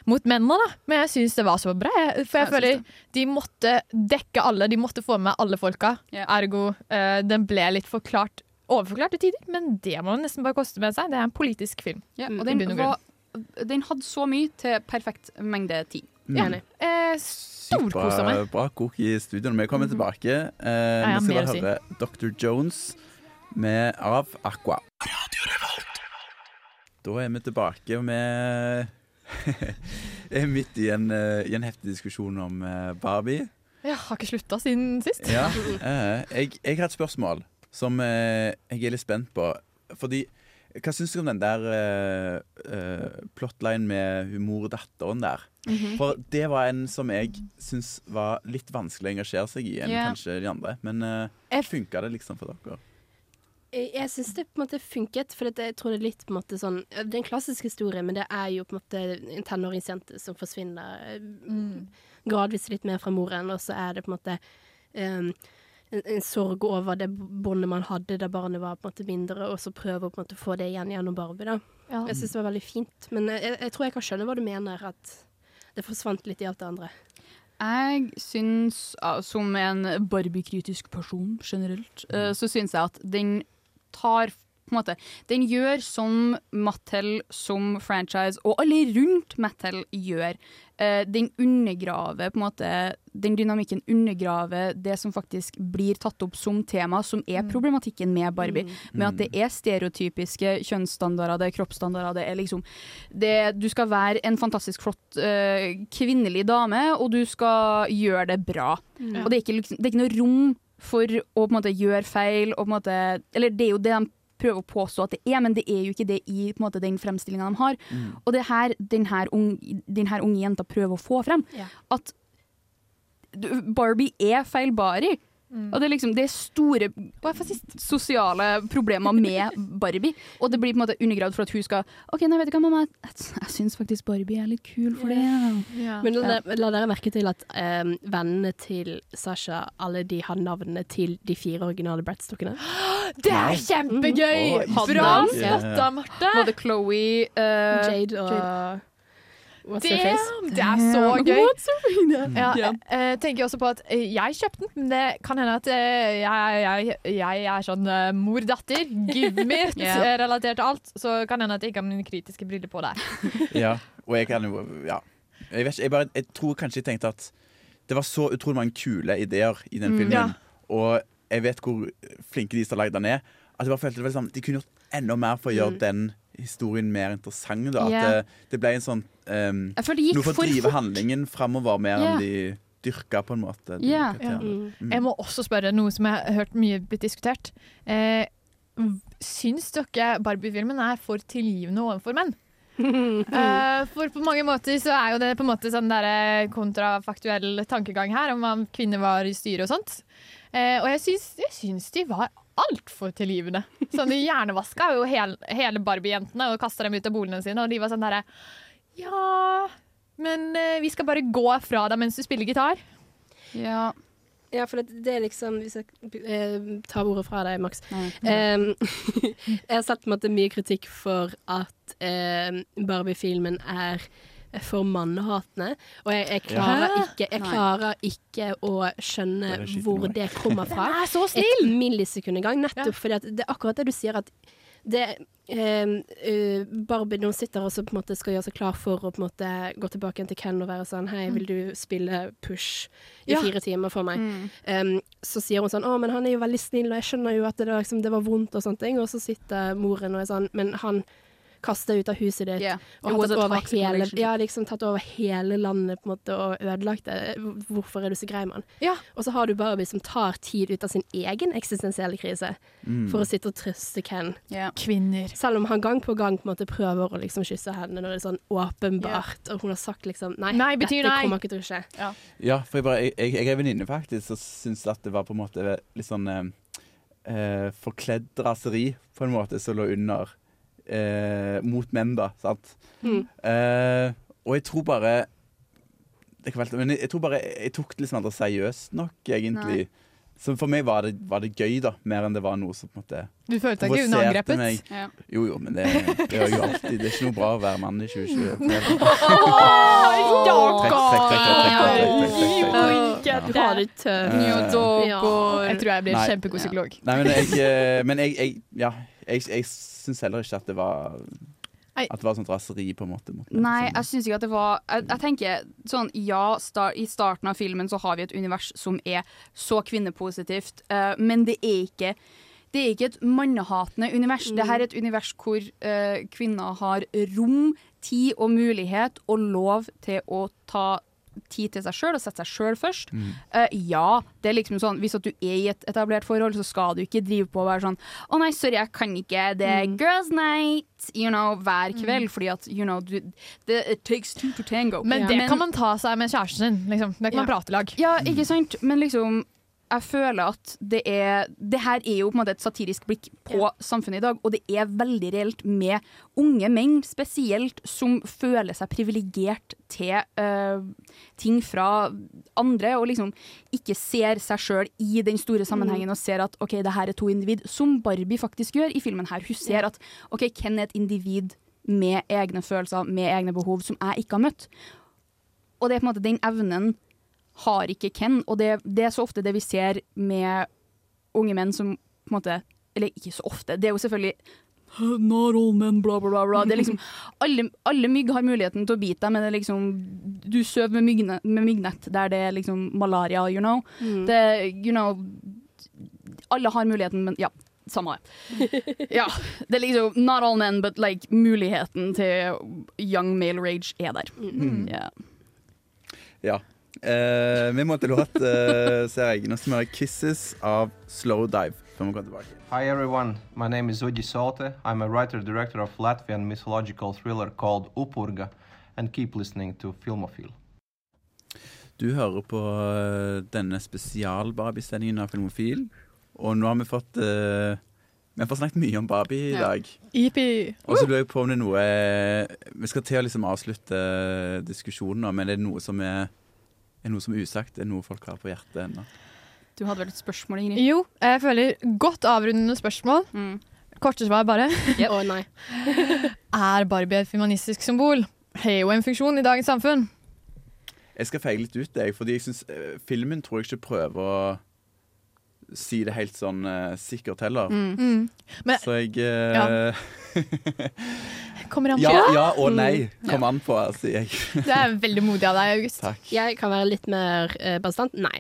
mot mennene, da. Men jeg syns det var så bra. For jeg Jeg føler de måtte dekke alle. De måtte få med alle folka. Ergo uh, den ble litt forklart overforklart til tider, men det må man nesten bare koste med seg. Det er en politisk film. Ja, og den, var, den hadde så mye til perfekt mengde tid. Ja. Mm. Eh, Sykt Storkosa meg. bra kok i studio. Vi kommer tilbake, eh, ja, vi skal bare å si. høre Dr. Jones med av Aqua. Da er vi tilbake, og vi er midt i en, eh, i en heftig diskusjon om eh, Barbie. Jeg har ikke slutta siden sist. Ja, [LAUGHS] eh, jeg, jeg har et spørsmål som jeg er litt spent på. Fordi, hva syns du om den der uh, plotline med humordatteren der? Mhm. For det var en som jeg syns var litt vanskelig å engasjere seg i enn yeah. kanskje de andre. Men uh, funka det liksom for dere? Jeg, syns det på en måte funket, for jeg tror det er litt på en måte sånn Det er en klassisk historie, men det er jo på en måte en tenåringsjente som forsvinner mm. gradvis litt mer fra moren, og så er det på en måte um, en, en sorg over det båndet man hadde da barnet var på en måte mindre, og så prøve å på en måte få det igjen gjennom Barbie. da. Ja. Jeg syns det var veldig fint, men jeg, jeg tror jeg kan skjønne hva du mener, at det forsvant litt i alt det andre. Jeg syns, som en Barbie-kritisk person generelt, eh, så syns jeg at den tar på en måte, Den gjør som Mattel som franchise, og alle rundt Mattel gjør. Eh, den undergraver på en måte Den dynamikken undergraver det som faktisk blir tatt opp som tema, som er problematikken med Barbie. Med at det er stereotypiske kjønnsstandarder, det er kroppsstandarder, det er liksom det, Du skal være en fantastisk flott eh, kvinnelig dame, og du skal gjøre det bra. Mm. Og det er, ikke, liksom, det er ikke noe rom for å på en måte gjøre feil, og på en måte Eller det er jo det de prøver å påstå at det er, men det er jo ikke det i på en måte, den fremstillinga de har. Mm. Og det er her denne unge, denne unge jenta prøver å få frem. Ja. At Barbie er feilbarig. Mm. Og det er liksom det er store sosiale problemer med Barbie. Og det blir på en måte undergravd for at hun skal OK, nei, vet du hva, mamma, jeg, jeg syns faktisk Barbie er litt kul for det. Men la, la dere merke til at um, vennene til Sasha, alle de har navnene til de fire originale Bratz-dukkene? [GASPS] Det er kjempegøy! Mm. Bra Hadde- spotta, Marte. Både Chloé uh, Jade og What's Damn, face? det er så gøy. What's your face? Ja, Ja. jeg eh, tenker også på at eh, jeg kjøpte den, men det kan hende at eh, jeg, jeg, jeg er sånn mor-datter, give me [LAUGHS] eh, relatert til alt. Så kan hende at jeg ikke har mine kritiske briller på der. [LAUGHS] Ja, og jeg kan jo Ja. Jeg, vet ikke, jeg, bare, jeg tror kanskje jeg tenkte at det var så utrolig mange kule ideer i den Mm. filmen. Ja. Og jeg vet hvor flinke de som har lagd den er. At jeg bare følte det var liksom, De kunne gjort enda mer for å gjøre Mm. den historien mer interessant. Da. At yeah. det, det ble en sånn um, Jeg føler det gikk Noe for å drive handlingen framover mer yeah. enn de dyrka, på en måte. Yeah. Ja. Mm. Jeg må også spørre noe som jeg har hørt mye blitt diskutert. Eh, syns dere Barbie-filmen er for tilgivende overfor menn? uh, [LAUGHS] for på mange måter så er jo det på en måte sånn der eh, kontrafaktuell tankegang her om hva kvinner var i styret og sånt. Uh, og jeg syns, jeg syns de var altfor tilgivende. Sånn, de hjernevaska jo hel, hele Barbie-jentene og kasta dem ut av boligene sine, og de var sånn derre Ja, men eh, vi skal bare gå fra deg mens du spiller gitar. Ja. Ja, for det, det er liksom Hvis jeg eh, tar ordet fra deg, Max. Nei. [LAUGHS] Jeg har sett på en måte mye kritikk for at eh, Barbie-filmen er for mannehatende. Og jeg, jeg, klarer ikke, jeg klarer ikke å skjønne Det hvor det kommer fra. Den er så Et millisekund engang. Nettopp fordi at det er akkurat det du sier at det eh, Barbie hun sitter og så på en måte skal gjøre seg klar for å på en måte gå tilbake til Ken og være sånn Hei, vil du spille push i Ja. fire timer for meg? Mm. Um, så sier hun sånn Å, men han er jo veldig snill, og jeg skjønner jo at det, var liksom, det var vondt og sånne ting. Og så sitter moren og er sånn Men han kasta ut av huset ditt. Yeah. Og har tatt over, hele, ja, liksom tatt over hele landet på en måte og ødelagt det. Hvorfor er du så grei mann? Yeah. Og så har du Barbie som tar tid ut av sin egen eksistensielle krise Mm. for å sitte og trøste Ken. Yeah. Kvinner. Selv om han gang på gang på en måte prøver å liksom kysse henne når det er sånn åpenbart, og hun har sagt liksom nei, Nei betyr dette nei. kommer ikke til å skje. Ja. Ja, for jeg, bare, jeg, jeg, jeg er venninne faktisk, som syns at det var på en måte litt sånn eh, eh, forkledd raseri, på en måte, som lå under eh, mot menn, da. Sant? Mm. Eh, og jeg tror bare det kan være, Men jeg, jeg tror bare jeg tok det liksom sånn aldri seriøst nok, egentlig. Nei. Så for meg var det, var det, gøy, da, mer enn det var noe som på en måte Du følte deg ikke unangrepet? Meg. Ja. Jo jo, men det, det gjør jo alltid Det er ikke noe bra å være mann i 2020. [LAUGHS] Du har det tøft. Jeg tror jeg blir kjempegod psykolog. Nei, men jeg, eh, men jeg, jeg Ja jeg, jeg syns heller ikke at det var At det var sånt raseri, på en måte. Mot Nei, jeg syns ikke at det var Jeg, jeg tenker sånn Ja, star, i starten av filmen så har vi et univers som er så kvinnepositivt, uh, men det er ikke det er ikke et mannehatende univers. Det her er et univers hvor uh, kvinner har rom, tid og mulighet og lov til å ta tid til seg sjøl og sette seg sjøl først. Mm. Uh, ja, det er liksom sånn hvis at du er i et etablert forhold, så skal du ikke drive på og være sånn Å nei, sorry, jeg kan ikke. Det er girls night you know, hver kveld, fordi at you know, du, det, It takes two to tango. Men det kan man ta seg med kjæresten sin. Liksom. Det kan man prate i lag. Ja, ikke sant? Men liksom jeg føler at det er Det her er jo på en måte et satirisk blikk på samfunnet i dag, og det er veldig reelt med unge menn spesielt som føler seg privilegert til uh, ting fra andre, og liksom ikke ser seg sjøl i den store sammenhengen og ser at OK, det her er to individ, som Barbie faktisk gjør i filmen her. Hun ser at OK, Ken er et individ med egne følelser, med egne behov, som jeg ikke har møtt. Og det er på en måte den evnen har ikke Ken, og det, det er så ofte det vi ser med unge menn som på en måte Eller ikke så ofte, det er jo selvfølgelig Not all men, bla, bla, bla. Det er liksom, [LAUGHS] alle, alle mygg har muligheten til å bite deg, men det er liksom, du sover med, mygne, med myggnett der det er liksom malaria, you know. Mm. Det, you know alle har muligheten, men ja, samme det. [LAUGHS] Ja, det er liksom Not all men, but like muligheten til young male rage er der. Mm. Yeah. Ja. Eh, vi må til låt, eh, ser jeg. Nå skal vi høre 'Kisses' av Slowdive. Før vi kommer tilbake. Hi everyone, my name is Udi Sote. I'm a writer-director of Latvian mythological thriller called Upurga, and keep listening to Filmofil. Du hører på eh, denne spesial-Barbie-sendingen av Filmofil. Og nå har vi fått eh, Vi har fått snakket mye om Barbie i dag. Yippee. Og så lurer jeg på om det er noe Vi skal til å liksom avslutte diskusjonen, nå, men er det noe som er, er noe som er usagt? Er noe folk har på hjertet ennå? Du hadde vel et spørsmål, Ingrid? Jo, jeg føler godt avrundende spørsmål. Korte svar, bare. Å nei. [LAUGHS] er Barbie et feministisk symbol? Har jo en funksjon i dagens samfunn. Jeg skal feile litt ut, jeg, fordi jeg synes, eh, filmen tror jeg ikke prøver å si det helt sånn uh, sikkert heller. Mm. Mm. Men- Så jeg eh, [LAUGHS] Kommer an på. ja, ja og nei. Mm. Kom an på, sier jeg. [LAUGHS] Det er veldig modig av deg, August. Takk. Jeg kan være litt mer uh, bastant. Nei.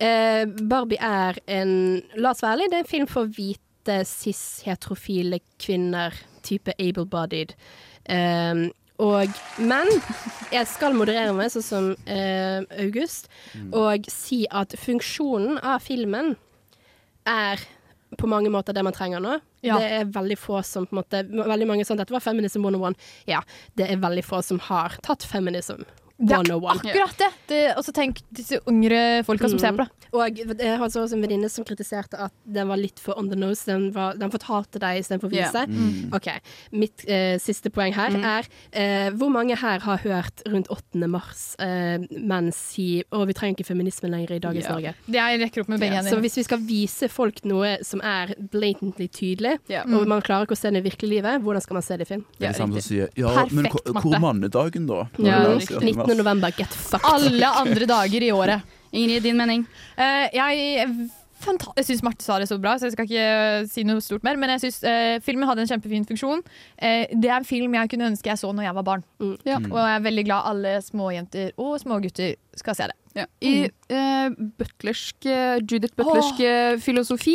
Eh, Barbie er en La oss være ærlige, det er en film for hvite, cis-heterofile kvinner. Type able-bodied. Um, og, men jeg skal moderere meg, sånn som eh, August, Mm. og si at funksjonen av filmen er på mange måter det man trenger nå. Ja. Det er veldig få som på en måte Veldig mange sånn Dette var feminism 101. Ja, det er veldig få som har tatt feminism Det er akkurat det. det og så tenk disse yngre folka som Mm. ser på det. Og jeg har også en venninne som kritiserte at den var litt for on the nose. Den, var, den fortalte deg istedenfor å vise. Yeah. Mm. OK. Mitt eh, siste poeng her Mm. er eh, hvor mange her har hørt rundt 8. mars eh, menn si å, vi trenger ikke feminisme lenger i dagens yeah. Norge. Det jeg rekker opp med begge yeah. så hvis vi skal vise folk noe som er blatantly tydelig, yeah. og man klarer ikke å se det i virkelig livet, hvordan skal man se det i film? Det er det samme som sier Ja, Perfekt matte. hvor er mannedagen, da? Ja, det er skrevet i mars? 19. november, get fucked. Alle andre dager i året. Ingrid, din mening? Uh, jeg jeg syns Marte sa det så bra, så jeg skal ikke si noe stort mer. Men jeg synes eh, filmen hadde en kjempefin funksjon. Eh, det er en film jeg kunne ønske jeg så når jeg var barn. Mm. Ja. Og jeg er veldig glad alle små jenter og små gutter skal se det. Ja. I uh, butlersk, eh, Judith Butlersk oh. filosofi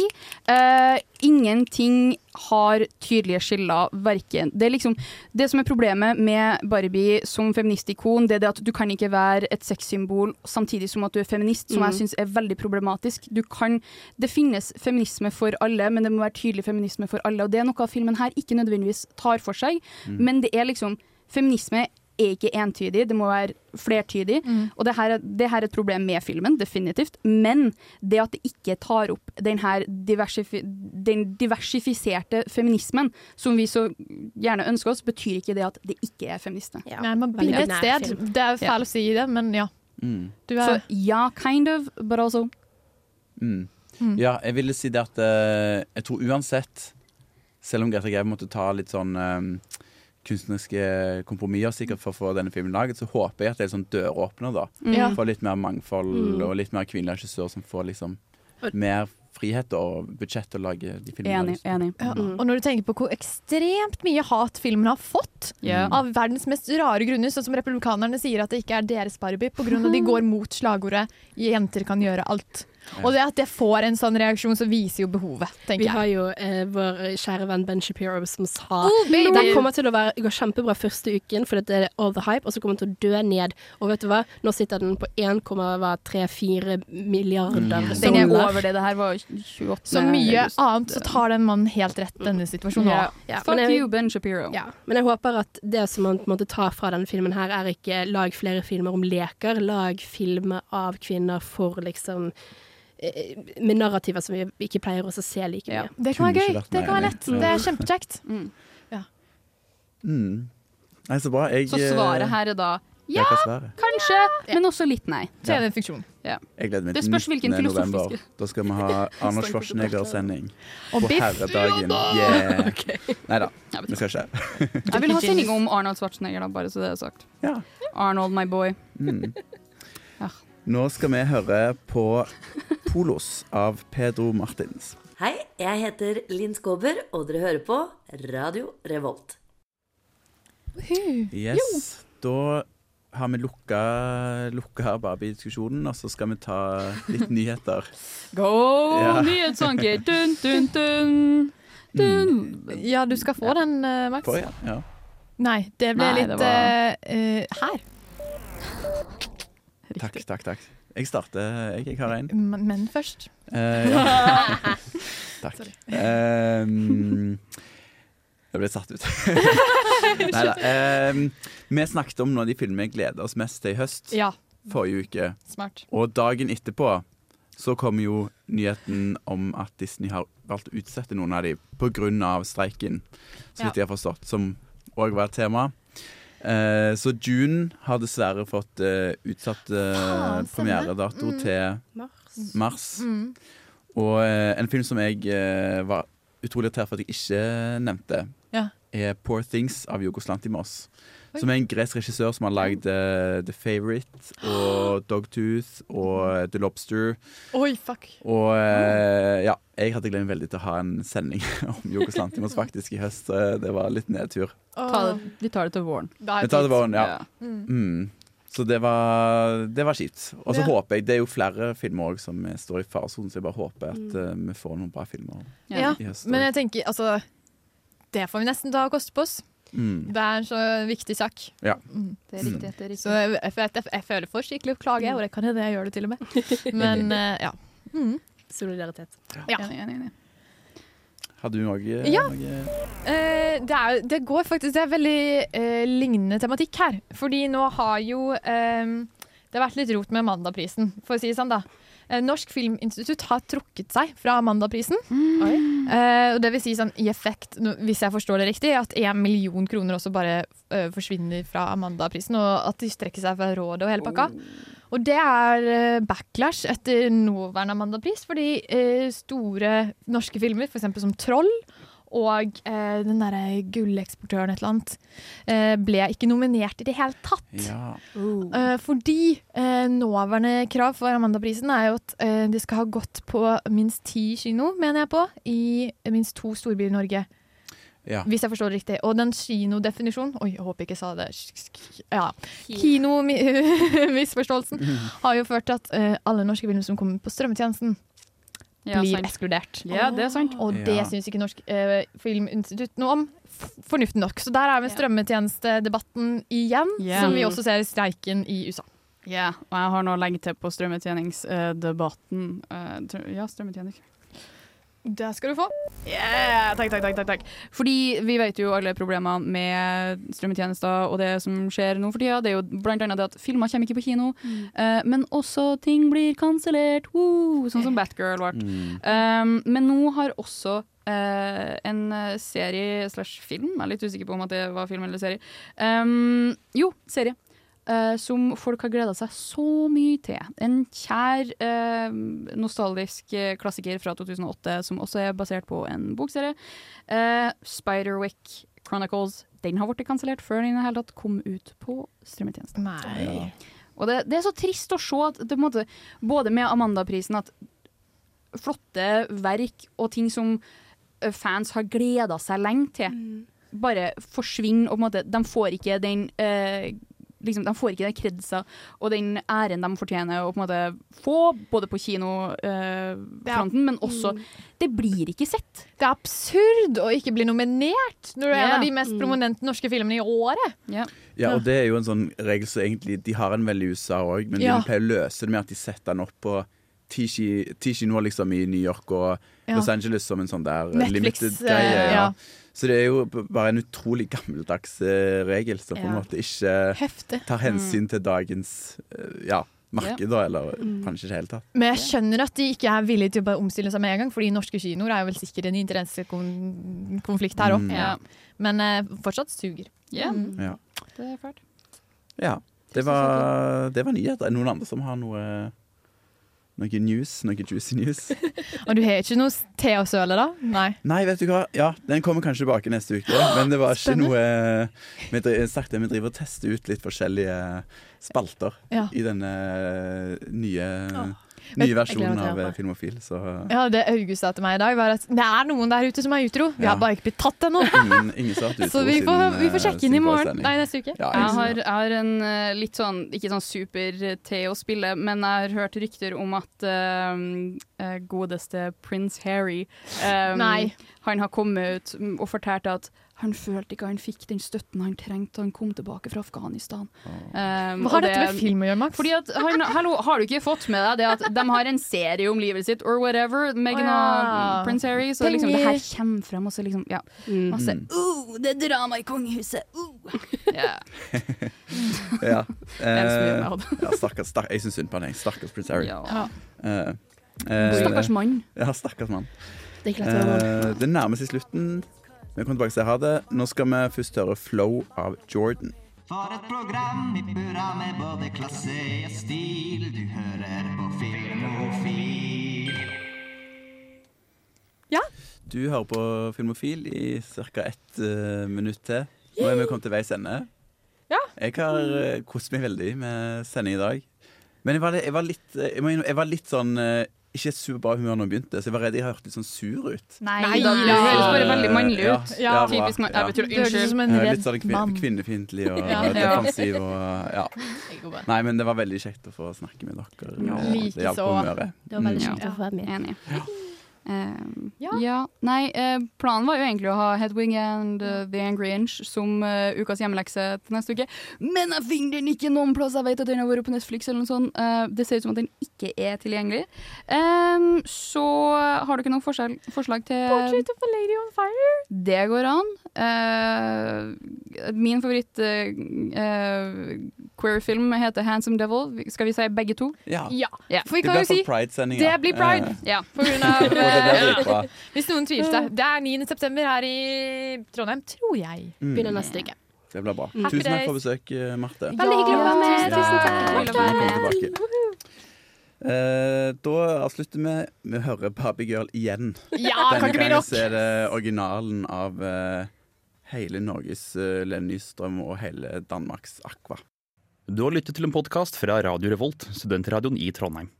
uh, Ingenting har tydelige skiller, verken det, liksom, det som er problemet med Barbie som feministikon, det er det at du kan ikke være et sexsymbol samtidig som at du er feminist, som Mm. jeg syns er veldig problematisk. Du kan, det finnes feminisme for alle, men det må være tydelig feminisme for alle. Og det er noe av filmen her ikke nødvendigvis tar for seg, Mm. men det er liksom Feminisme er ikke entydig, det må være flertydig. Og det her, er, det her er et problem med filmen, definitivt. Men det at det ikke tar opp den her diversifi den diversifiserte feminismen som vi så gjerne ønsker oss, betyr ikke det at det ikke er feminister. Nei, man begynner et sted. Det er feil å si det, men ja. Mm. Du Så er ja, kind of, but also Mm. Mm. Ja, jeg ville si det at uh, jeg tror uansett, selv om Greta Greve måtte ta litt sånn eh, kunstneriske kompromisser sikkert for å få denne filmen laget, så håper jeg at det er en sånn døråpner, da. Mm. Ja. For litt mer mangfold Mm. og litt mer kvinnelige regissører som får liksom mer frihet og budsjett til å lage de filmene. Enig. enig. Ja, og når du tenker på hvor ekstremt mye hat filmen har fått, yeah. av verdens mest rare grunner, sånn som republikanerne sier at det ikke er deres Barbie, av de går mot slagordet 'jenter kan gjøre alt'. Og det at det får en sånn reaksjon, så viser jo behovet, tenker Vi har jo eh, vår kjære venn Ben Shapiro som sa Oh, baby! den kommer til å være, gå kjempebra første uken, for det er all the hype, og så kommer den til å dø ned. Og vet du hva? Nå sitter den på 1,34 milliarder Mm. Den er over det. Det her var 28. Så mye august. annet, så tar den mannen helt rett denne situasjonen òg. Yeah. Yeah. Fuck jeg- you, Ben Shapiro. Ja, men jeg håper at det som man på en måte tar fra denne filmen her, er ikke lag flere filmer om leker, lag filmer av kvinner for liksom eh, Med narrativer som vi ikke pleier å se like mye. Det kan være gøy. Det kan være lett. Det er kjempekjekt. [LAUGHS] Mm. Nei, så bra. Jeg, Så svaret her er da Ja, ja, kanskje, men også litt nei. Så er det en fiksjon. Ja. Jeg gleder meg til spørs hvilken 19. november. Da skal vi ha [LAUGHS] Arnold Schwarzenegger-sending. Og På herredagen. Yeah. [LAUGHS] Nei da, vi skal ikke. Jeg vil ha sending om Arnold Schwarzenegger, da, bare så det er sagt. Ja. Arnold, my boy. Mm. Nå skal vi høre på Polos av Pedro Martins. Hei, jeg heter Linn Skåber, og dere hører på Radio Revolt. Yes, da har vi lukka, lukka Barbie-diskusjonen, og så skal vi ta litt nyheter. [LAUGHS] Go! Ja. [LAUGHS] Nyhetssanger! Dun, dun, dun. dun. Ja, du skal få den, eh, Max. På, ja. ja. Nei, det ble Nei, litt det var- uh, her. her. Takk, takk, takk. Jeg starter, jeg. Jeg har en. Men først. Eh, ja. [LAUGHS] Takk. Ehm, jeg ble satt ut. [LAUGHS] Nei da. ehm, vi snakket om noen av de filmene vi gleder oss mest til i høst. Ja. Forrige uke. Smart. Og dagen etterpå så kom jo nyheten om at Disney har valgt å utsette noen av de pga. streiken, så vidt Ja. jeg har forstått, som òg var et tema. Eh, så June har dessverre fått eh, utsatt eh, premieredato Mm. til Mars. mars. Mm. Og eh, en film som jeg eh, var utrolig irritert for at jeg ikke nevnte, Ja. Er Poor Things av Jogos Lantimos. Som er en gresk regissør som har lagd uh, The Favourite og [GASPS] Dogtooth og eh, The Lobster. Oi, fuck. Og uh, ja, jeg hadde glemt veldig til å ha en sending [LAUGHS] om Jogos Lantimos faktisk i høst. Uh, Det var litt nedtur. Ta det, vi tar det til våren. Er tar det til våren, ja. Mm. Mm. Så det var, det var kjipt. Og så Ja. håper jeg Det er jo flere filmer også som står i faresonen, så jeg bare håper at Mm. vi får noen bra filmer Ja, i høst. men jeg tenker altså Det får vi nesten ta og koste på oss. Mm. Det er en så viktig sak. Ja. Mm. Det er riktig. det er riktig. Så jeg, jeg, jeg, føler for skikkelig å klage, og det kan hende jeg gjør det til og med. [LAUGHS] Men uh, ja. Mm. Solidaritet. Ja. Enig, enig, enig. Har du noe, Ja. Eh, det, er, det går faktisk Det er veldig eh, lignende tematikk her. Fordi nå har jo eh, Det har vært litt rot med mandagprisen, for å si det sånn, da. Eh, Norsk Filminstitutt har trukket seg fra Amandaprisen. Mm. det vil si sånn i effekt, hvis jeg forstår det riktig, at én million kroner også bare eh, forsvinner fra Amandaprisen, og at de strekker seg fra rådet og hele pakka. Og det er backlash etter nåværende Amandapris, fordi store norske filmer, f.eks. som Troll og eh, den derre gulleksportøren et eller annet, eh, ble ikke nominert i det hele tatt. Ja. Eh, fordi eh, nåværende krav for Amandaprisen er jo at eh, det skal ha gått på minst ti kino, mener jeg på, i minst to storbyer i Norge. Ja. Hvis jeg forstår det riktig. Og den kinodefinisjonen Oi, jeg håper jeg ikke sa det. Ja. Kinomisforståelsen [LAUGHS] har jo ført til at eh, alle norske filmer som kommer på strømmetjenesten, Ja, blir sant. ekskludert. Ja, det er sant. Og det Ja. syns ikke Norsk eh, Filminstitutt noe om. fornuften Fornuftig nok. Så der er vi strømmetjenestedebatten igjen, yeah. som vi også ser i streiken i USA. Ja, og jeg har noe å legge til på strømmetjeningsdebatten. Uh, ja, strømmetjening. Det skal du få. Yeah, takk, takk, takk, takk. Fordi vi vet jo alle problemene med strømmetjenester og det som skjer nå for tida. Det er jo blant annet det at filmer kommer ikke på kino, eh, men også ting blir kansellert. Sånn som Batgirl ble. Um, men nå har også uh, en serie slash film, jeg er litt usikker på om at det var film eller serie. Um, jo, serie. Eh, som folk har gleda seg så mye til. En kjær, eh, nostalgisk eh, klassiker fra 2008 som også er basert på en bokserie. Eh, Spiderwick Chronicles. Den har blitt kansellert før den i det hele tatt kom ut på strømmetjenesten. Nei. Og det, det er så trist å se at det, på en måte, både med Amandaprisen at flotte verk og ting som eh, fans har gleda seg lenge til, bare forsvinner. Og på en måte, de får ikke den eh, liksom, De får ikke den kredsa og den æren de fortjener å på en måte få, både på kinofronten, men også Det blir ikke sett. Det er absurd å ikke bli nominert når du er en av de mest Mm. prominente norske filmene i året. Ja, og det er jo en sånn regel som egentlig De har en veldig i USA òg, men Ja. de pleier å løse det med at de setter den opp på ti ki- kinoer liksom i New York og Ja. Los Angeles som en sånn der Netflix, limited-greie. eh, Ja. Ja. Så det er jo bare en utrolig gammeldags eh, regel som på en måte ikke Heftig. tar hensyn til dagens eh, ja, marked, da, eller Mm. kanskje ikke i det hele tatt. Men jeg skjønner at de ikke er villige til å bare omstille seg med en gang, fordi norske kinoer er jo vel sikkert en interessekonflikt her òg. Mm. Ja. Men eh, fortsatt suger. Ja. Mm. Ja. Det er fælt. Ja. Det var, det var nyheter. Er det noen andre som har noe Noe news? Noe juicy news? [LAUGHS] Og du har ikke noe te å søle, da? Nei. Nei, vet du hva? Ja, Den kommer kanskje tilbake neste uke. Men det var ikke Spennende. noe Vi dri- sagt det, vi driver og tester ut litt forskjellige spalter Ja. i denne nye, Vet- nye versjonen av eh. Filmofil. Så Ja, Det August sa til meg i dag, var at det er noen der ute som er utro. Vi Ja. har bare ikke blitt tatt ennå. [LAUGHS] ingen, ingen sa vært [LAUGHS] Så vi får, sin, vi får eh, sjekke inn i morgen. Nei, neste uke. Ja, Jeg har, jeg har en eh, litt sånn, ikke sånn super-te å spille, men jeg har hørt rykter om at eh, eh, godeste prins Harry um, Nei. Han har kommet ut og fortalt at han følte ikke han fikk den støtten han trengte da han kom tilbake fra Afghanistan. Um, Hva har og dette med film å gjøre, Max? Fordi at han, hallo, Har du ikke fått med deg det at de har en serie om livet sitt, or whatever, Meghan oh, ja. prins Harry? Så liksom, det her kommer frem, og så liksom, ja, masse Mm. uh, Det er drama i kongehuset! Uh. Ja. [LAUGHS] Ja. Uh, [LAUGHS] ja, stakkars, stakk, jeg syns synd på han, jeg. Stakkars prins Harry. Ja. Uh, eh, Stakkars mann. Ja, stakkars mann. Det det nærmer seg slutten. Vi kommer tilbake til Ha det. Nå skal vi først høre 'Flow' av Jordan. For et program i burra med både klasse og stil. Du hører på Filmofil. Ja. Du hører på Filmofil i ca. ett uh, minutt til. Nå er vi kommet til veis ende. Ja. Jeg har uh, kost meg veldig med sending i dag. Men jeg var, jeg var litt eh, jeg, var litt sånn eh, ikke superbra humør når hun begynte, så jeg var redd jeg hørtes litt sånn sur ut. Nei, Nei, da, du høres bare veldig mannlig Ja, ut. ja, bra. Typisk mann. Ja. Betyr unnskyld. som en redd Litt sånn kvin kvinnefiendtlig og [LAUGHS] Ja. defensiv og ja. Nei, men det var veldig kjekt å få snakke med dere. Ja. Det hjalp på humøret. Det var veldig Mm. kjekt å få være med. Enig. Um, Ja. ja. Nei, eh, planen var jo egentlig å ha Hedwig and uh, The Angry Inch som eh, ukas hjemmelekse til neste uke. Men jeg finner den ikke noen plass. Jeg vet at den har vært på Netflix eller noe sånt. Eh, det ser ut som at den ikke er tilgjengelig. Um, så har du ikke noe forslag, til Portrait of a Lady on Fire. Det går an. Eh, min favoritt queer-film heter 'Handsome Devil'. Skal vi si begge to? Ja. Ja. For vi kan jo si det blir pride. Ja. På grunn av [LAUGHS] Hvis noen tviler seg. Det er 9. september her i Trondheim, tror jeg. Mm. Begynner neste uke. Det blir bra. Tusen takk for besøk, eh, Marte. Veldig hyggelig å være med. tusen takk. Velkommen tilbake. Eh, da avslutter vi med å høre Barbie Girl igjen. Ja, kan Denne gangen er det originalen av eh, hele Norges uh, Lenny Nystrøm og hele Danmarks Aqua. Du har lyttet til en podkast fra Radio Revolt, studentradioen i Trondheim.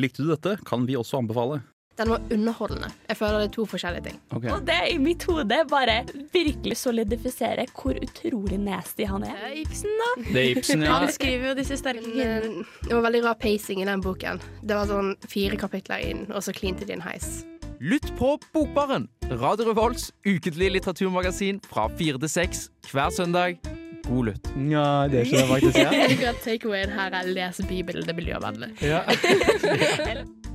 Likte du dette, kan vi også anbefale. Den var underholdende. Jeg føler det er to forskjellige ting. Og det i mitt hode bare virkelig solidifiserer hvor utrolig nasty han er. Det er Ibsen, da. Det er Ibsen, ja. [LAUGHS] Han skriver jo disse sterke Det var veldig rar pacing i den boken. Det var sånn fire kapitler inn, og så klinte de en heis. Lytt på Bokbaren, Radio Revolts ukentlige litteraturmagasin fra fire til seks hver søndag. God lytt. Ja, det er ikke det faktisk, ja. [LAUGHS] Jeg liker at takeawayen her er les Bibelen, det er miljøvennlig. Ja. [LAUGHS]